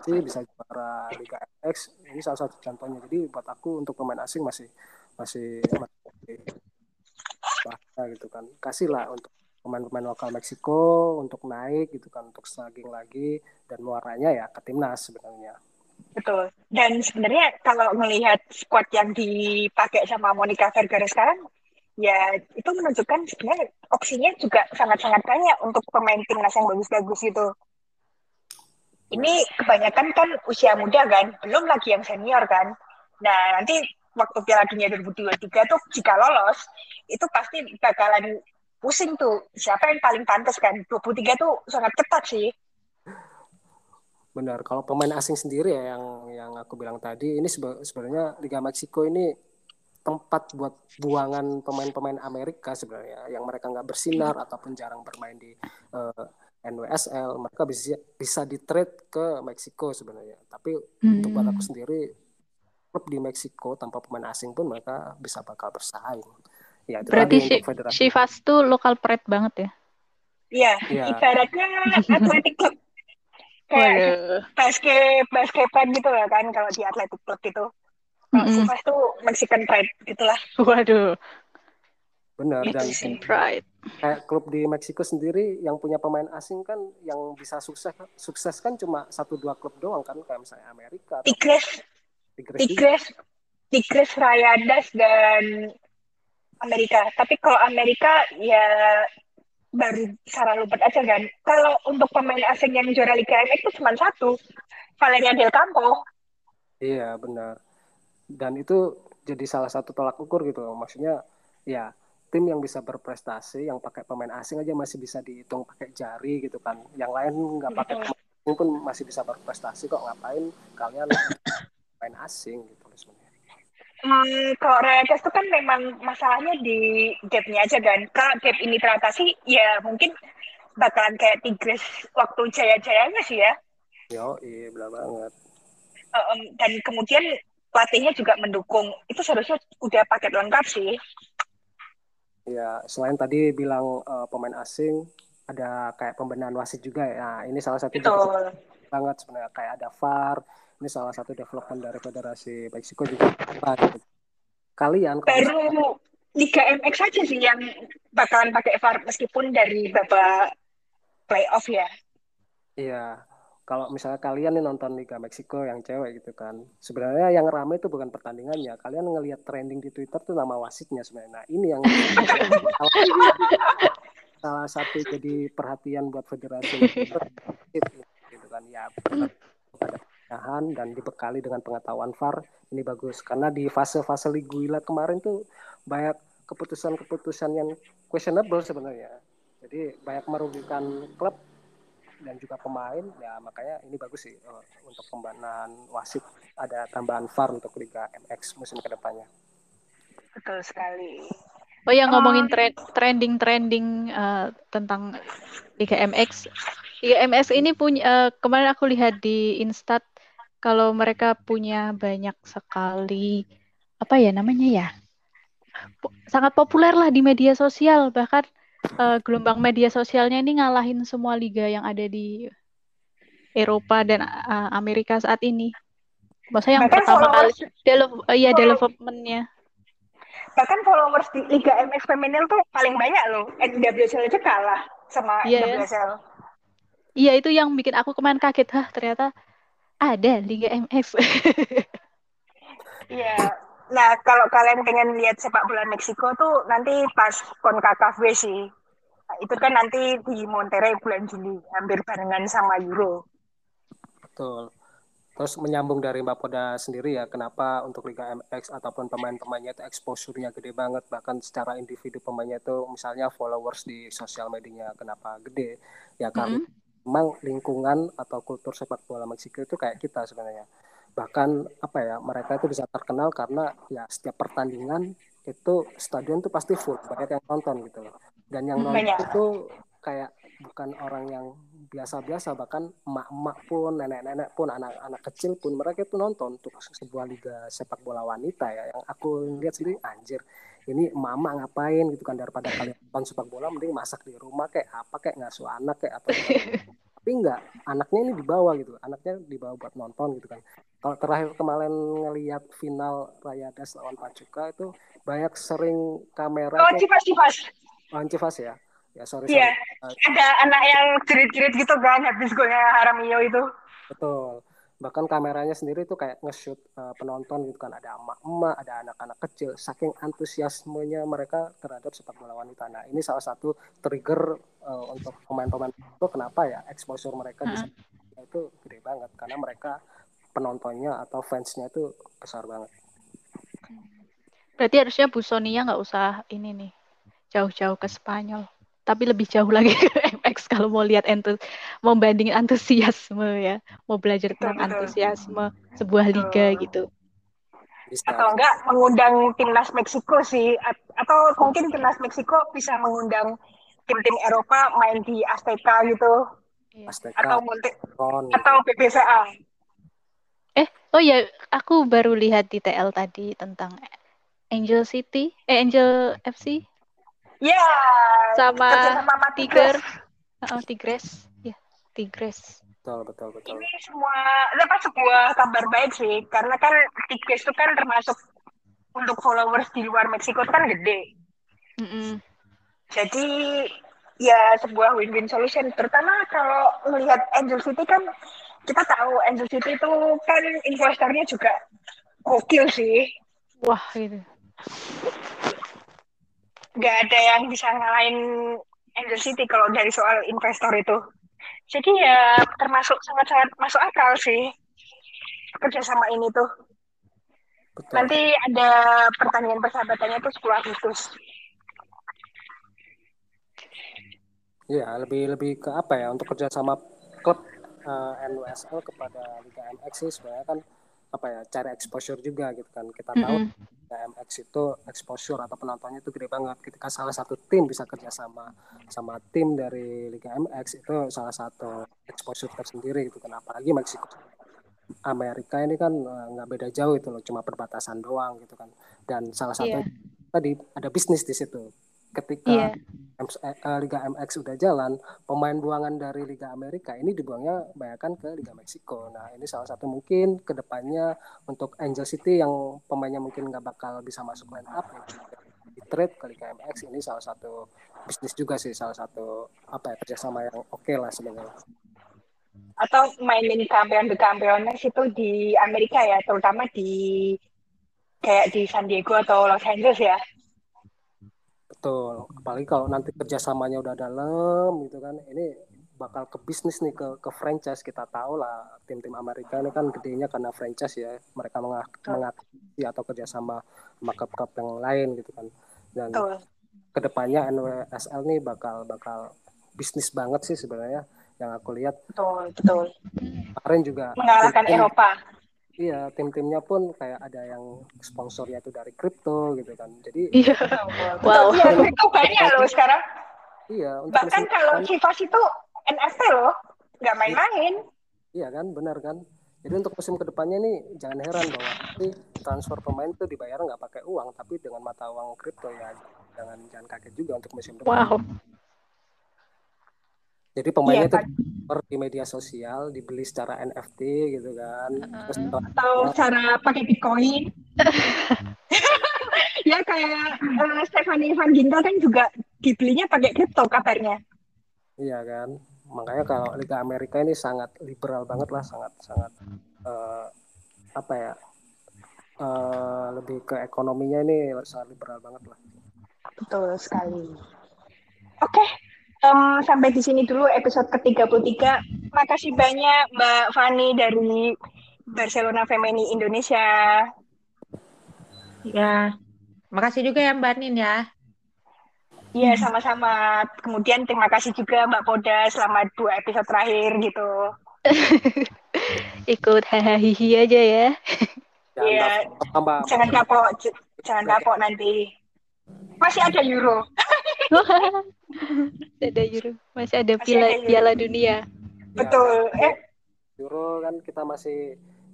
sih bisa juara Liga MX ini salah satu contohnya jadi buat aku untuk pemain asing masih masih, masih bahaya gitu kan kasihlah untuk pemain-pemain lokal Meksiko untuk naik gitu kan untuk slugging lagi dan muaranya ya ke timnas sebenarnya Betul. Dan sebenarnya kalau melihat squad yang dipakai sama Monica Vergara sekarang, ya itu menunjukkan sebenarnya opsinya juga sangat-sangat banyak untuk pemain timnas yang bagus-bagus gitu. Ini kebanyakan kan usia muda kan, belum lagi yang senior kan. Nah nanti waktu Piala Dunia 2023 tuh jika lolos, itu pasti bakalan pusing tuh siapa yang paling pantas kan. 23 tuh sangat ketat sih. Benar, kalau pemain asing sendiri ya yang yang aku bilang tadi ini sebenarnya Liga Meksiko ini tempat buat buangan pemain-pemain Amerika sebenarnya yang mereka nggak bersinar ataupun jarang bermain di uh, NWSL mereka bisa bisa di trade ke Meksiko sebenarnya. Tapi hmm. untuk buat aku sendiri klub di Meksiko tanpa pemain asing pun mereka bisa bakal bersaing. Ya itu berarti Chivas tuh lokal pride banget ya? Iya, ya. ibaratnya Atletic Club. Kayak basket basketan gitu lah kan kalau di atletik club gitu. Kalau mm -hmm. tuh Mexican Pride gitulah. Waduh. Benar dan Pride kayak klub di Meksiko sendiri yang punya pemain asing kan yang bisa sukses sukses kan cuma satu dua klub doang kan kayak misalnya Amerika Tigres Tigres Tigres, Tigres Rayadas dan Amerika tapi kalau Amerika ya baru Sarah Lupert aja kan. Kalau untuk pemain asing yang juara Liga MX itu cuma satu, Valeria Del Campo. Iya benar. Dan itu jadi salah satu tolak ukur gitu. Maksudnya ya tim yang bisa berprestasi, yang pakai pemain asing aja masih bisa dihitung pakai jari gitu kan. Yang lain nggak pakai pemain pun masih bisa berprestasi kok. Ngapain kalian pemain asing gitu sebenarnya. Hmm, kalau realitas itu kan memang masalahnya di gapnya aja kan. Kalau gap ini teratasi, ya mungkin bakalan kayak Tigres waktu jaya-jayanya sih ya. Yo, iya benar banget. Um, dan kemudian pelatihnya juga mendukung. Itu seharusnya udah paket lengkap sih. Ya, selain tadi bilang uh, pemain asing, ada kayak pembenahan wasit juga ya. Nah, ini salah satu banget sebenarnya. Kayak ada VAR, ini salah satu development dari Federasi Meksiko juga. Kalian baru Liga MX saja sih yang bakalan pakai VAR meskipun dari babak playoff ya. Iya kalau misalnya kalian nih nonton Liga Meksiko yang cewek gitu kan sebenarnya yang ramai itu bukan pertandingannya. Kalian ngelihat trending di Twitter tuh nama wasitnya sebenarnya. Nah ini yang salah satu jadi perhatian buat federasi gitu kan. Ya pada dan dibekali dengan pengetahuan VAR ini bagus. Karena di fase-fase Liguila kemarin tuh banyak keputusan-keputusan yang questionable sebenarnya. Jadi banyak merugikan klub dan juga pemain ya makanya ini bagus sih uh, untuk pembenahan wasit. Ada tambahan VAR untuk Liga MX musim ke depannya betul sekali. Oh yang ngomongin tre trending trending uh, tentang Liga MX Liga MX ini punya uh, kemarin aku lihat di Instat kalau mereka punya banyak sekali apa ya namanya ya sangat populer lah di media sosial. Bahkan uh, gelombang media sosialnya ini ngalahin semua liga yang ada di Eropa dan uh, Amerika saat ini. Maksudnya yang bahkan pertama kali develop, uh, ya developmentnya. Bahkan followers di Liga MX Feminil tuh paling banyak loh. NWSL aja kalah sama yeah. NWSL. Iya itu yang bikin aku kemarin kaget. Hah ternyata ada Liga MX. Iya. Nah, kalau kalian pengen lihat sepak bola Meksiko tuh nanti pas CONCACAF sih. Nah, itu kan nanti di Monterrey bulan Juli, hampir barengan sama Euro. Betul. Terus menyambung dari Mbak Poda sendiri ya, kenapa untuk Liga MX ataupun pemain-pemainnya itu exposure-nya gede banget, bahkan secara individu pemainnya itu misalnya followers di sosial medianya kenapa gede? Ya karena mm -hmm memang lingkungan atau kultur sepak bola Meksiko itu kayak kita sebenarnya bahkan apa ya mereka itu bisa terkenal karena ya setiap pertandingan itu stadion tuh pasti full banyak yang nonton gitu loh. Dan yang nonton banyak. itu kayak bukan orang yang biasa-biasa bahkan emak-emak pun nenek-nenek pun anak-anak kecil pun mereka itu nonton untuk sebuah liga sepak bola wanita ya. Yang aku lihat sendiri anjir ini mama ngapain gitu kan daripada kalian nonton sepak bola mending masak di rumah kayak apa kayak ngasuh anak kayak atau tapi enggak anaknya ini dibawa gitu anaknya dibawa buat nonton gitu kan kalau terakhir kemarin ngelihat final Rayadas lawan Pacuka itu banyak sering kamera Oh, tuh Civas, Civas. oh, Civas ya ya sorry Iya. sorry Uh, Ada anak yang jerit-jerit gitu kan habis golnya Haramio itu. betul bahkan kameranya sendiri tuh kayak nge-shoot uh, penonton gitu kan. Ada emak-emak ada anak-anak kecil. Saking antusiasmenya mereka terhadap sepak bola wanita. Nah ini salah satu trigger uh, untuk pemain-pemain itu kenapa ya exposure mereka di sana itu gede banget. Karena mereka penontonnya atau fansnya itu besar banget. Berarti harusnya Bu Sonia nggak usah ini nih jauh-jauh ke Spanyol, tapi lebih jauh lagi ke Kalau mau lihat entus mau bandingin antusiasme ya, mau belajar tentang betul. antusiasme sebuah liga Betul. gitu. bisa Atau enggak mengundang timnas Meksiko sih. At- Atau mungkin timnas Meksiko bisa mengundang tim-tim Eropa main di Azteca gitu. Iya. Azteca Atau Monte Ron atau BBVA. Eh, oh ya, aku baru lihat di TL tadi tentang Angel City, eh Angel FC Ya, sama kerja sama sama Tiger, Tigres. oh, Tigres, ya Tigres. betul betul betul Ini semua apa sebuah kabar baik sih, karena kan Tigres itu kan termasuk untuk followers di luar Meksiko itu kan gede. Mm-mm. Jadi ya sebuah win-win solution. Terutama kalau melihat Angel City kan kita tahu Angel City itu kan investornya juga gokil sih. Wah, gitu. Nggak ada yang bisa ngalahin City kalau dari soal investor itu. Jadi ya termasuk sangat-sangat masuk akal sih kerjasama ini tuh. betul Nanti ada pertandingan persahabatannya tuh 10 Agustus. Iya, lebih lebih ke apa ya untuk kerjasama klub eh, NWSL kepada Liga MX sih sebenarnya kan apa ya cari exposure juga gitu kan. Kita tahu MX itu exposure atau penontonnya itu gede banget. Ketika salah satu tim bisa kerjasama sama tim dari Liga MX itu salah satu exposure tersendiri gitu kan. Apalagi Meksiko Amerika ini kan eh, nggak beda jauh itu loh cuma perbatasan doang gitu kan. Dan salah satu Iya. tadi ada bisnis di situ ketika Iya. M- eh, Liga MX udah jalan, pemain buangan dari Liga Amerika ini dibuangnya bayangkan ke Liga Meksiko. Nah ini salah satu mungkin ke depannya untuk Angel City yang pemainnya mungkin nggak bakal bisa masuk line up ya, di trade ke Liga MX ini salah satu bisnis juga sih salah satu apa ya kerjasama yang oke lah sebenarnya. Atau mainin Campeones itu di Amerika ya, terutama di kayak di San Diego atau Los Angeles ya. Betul. Apalagi kalau nanti kerjasamanya udah dalam gitu kan, ini bakal ke bisnis nih ke ke franchise kita tahu lah tim-tim Amerika ini kan gedenya karena franchise ya mereka menga- mengakuisisi atau kerjasama sama klub-klub yang lain gitu kan dan Betul. ke depannya NWSL nih bakal bakal bisnis banget sih sebenarnya yang aku lihat Betul, betul. kemarin juga Mengalahkan Eropa. Iya tim-timnya pun kayak ada yang sponsornya itu dari kripto gitu kan jadi Iya. Wow. Iya, itu banyak loh sekarang. iya untuk Bahkan kalau Chivas itu NFT loh, nggak main-main. Iya kan, benar kan. Jadi untuk musim ke depannya nih jangan heran bahwa nanti transfer pemain tuh dibayar nggak pakai uang, tapi dengan mata uang kripto ya. Jangan jangan kaget juga untuk musim depan. Wow. Jadi pemainnya Iya, tuh dijual di media sosial, dibeli secara NFT gitu kan. Terus Atau cara pakai Bitcoin. ya kayak eh, Stephanie Van Gintel kan juga dibelinya pakai kripto kabarnya. iya kan. Makanya kalau Liga Amerika ini sangat liberal banget lah, sangat sangat eh, apa ya? eh, lebih ke ekonominya ini sangat liberal banget lah. Betul sekali. Oke, em, sampai di sini dulu episode ke-33. Makasih banyak Mbak Fani dari Barcelona Femeni Indonesia. Ya, makasih juga ya Mbak Nin ya. Iya, sama-sama. Kemudian terima kasih juga Mbak Poda selama dua episode terakhir gitu. Ikut hahaha aja ya. Jangan Iya. Jangan kapok, jangan kapok nanti. Masih ada Euro. Masih ada Euro, masih ada Masih Piala, ada Euro. Piala Dunia. Ya, Betul. Eh, Euro kan kita masih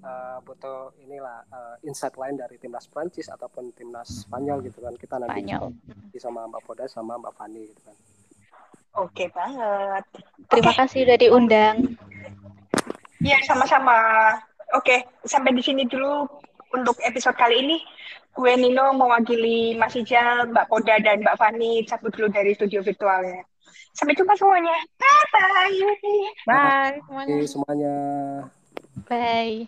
uh, butuh inilah uh, insight lain dari timnas Prancis ataupun timnas Spanyol gitu kan kita nanti Spanyol. bisa sama Mbak Poda sama Mbak Fani gitu kan Oke banget. Terima Oke. kasih udah diundang. Iya, sama-sama. Oke, sampai di sini dulu untuk episode kali ini. Gue Nino mewakili Mas Ijal, Mbak Poda, dan Mbak Fani cabut dulu dari studio virtualnya. Sampai jumpa semuanya. Bye-bye. Bye semuanya. Oke semuanya. Bye.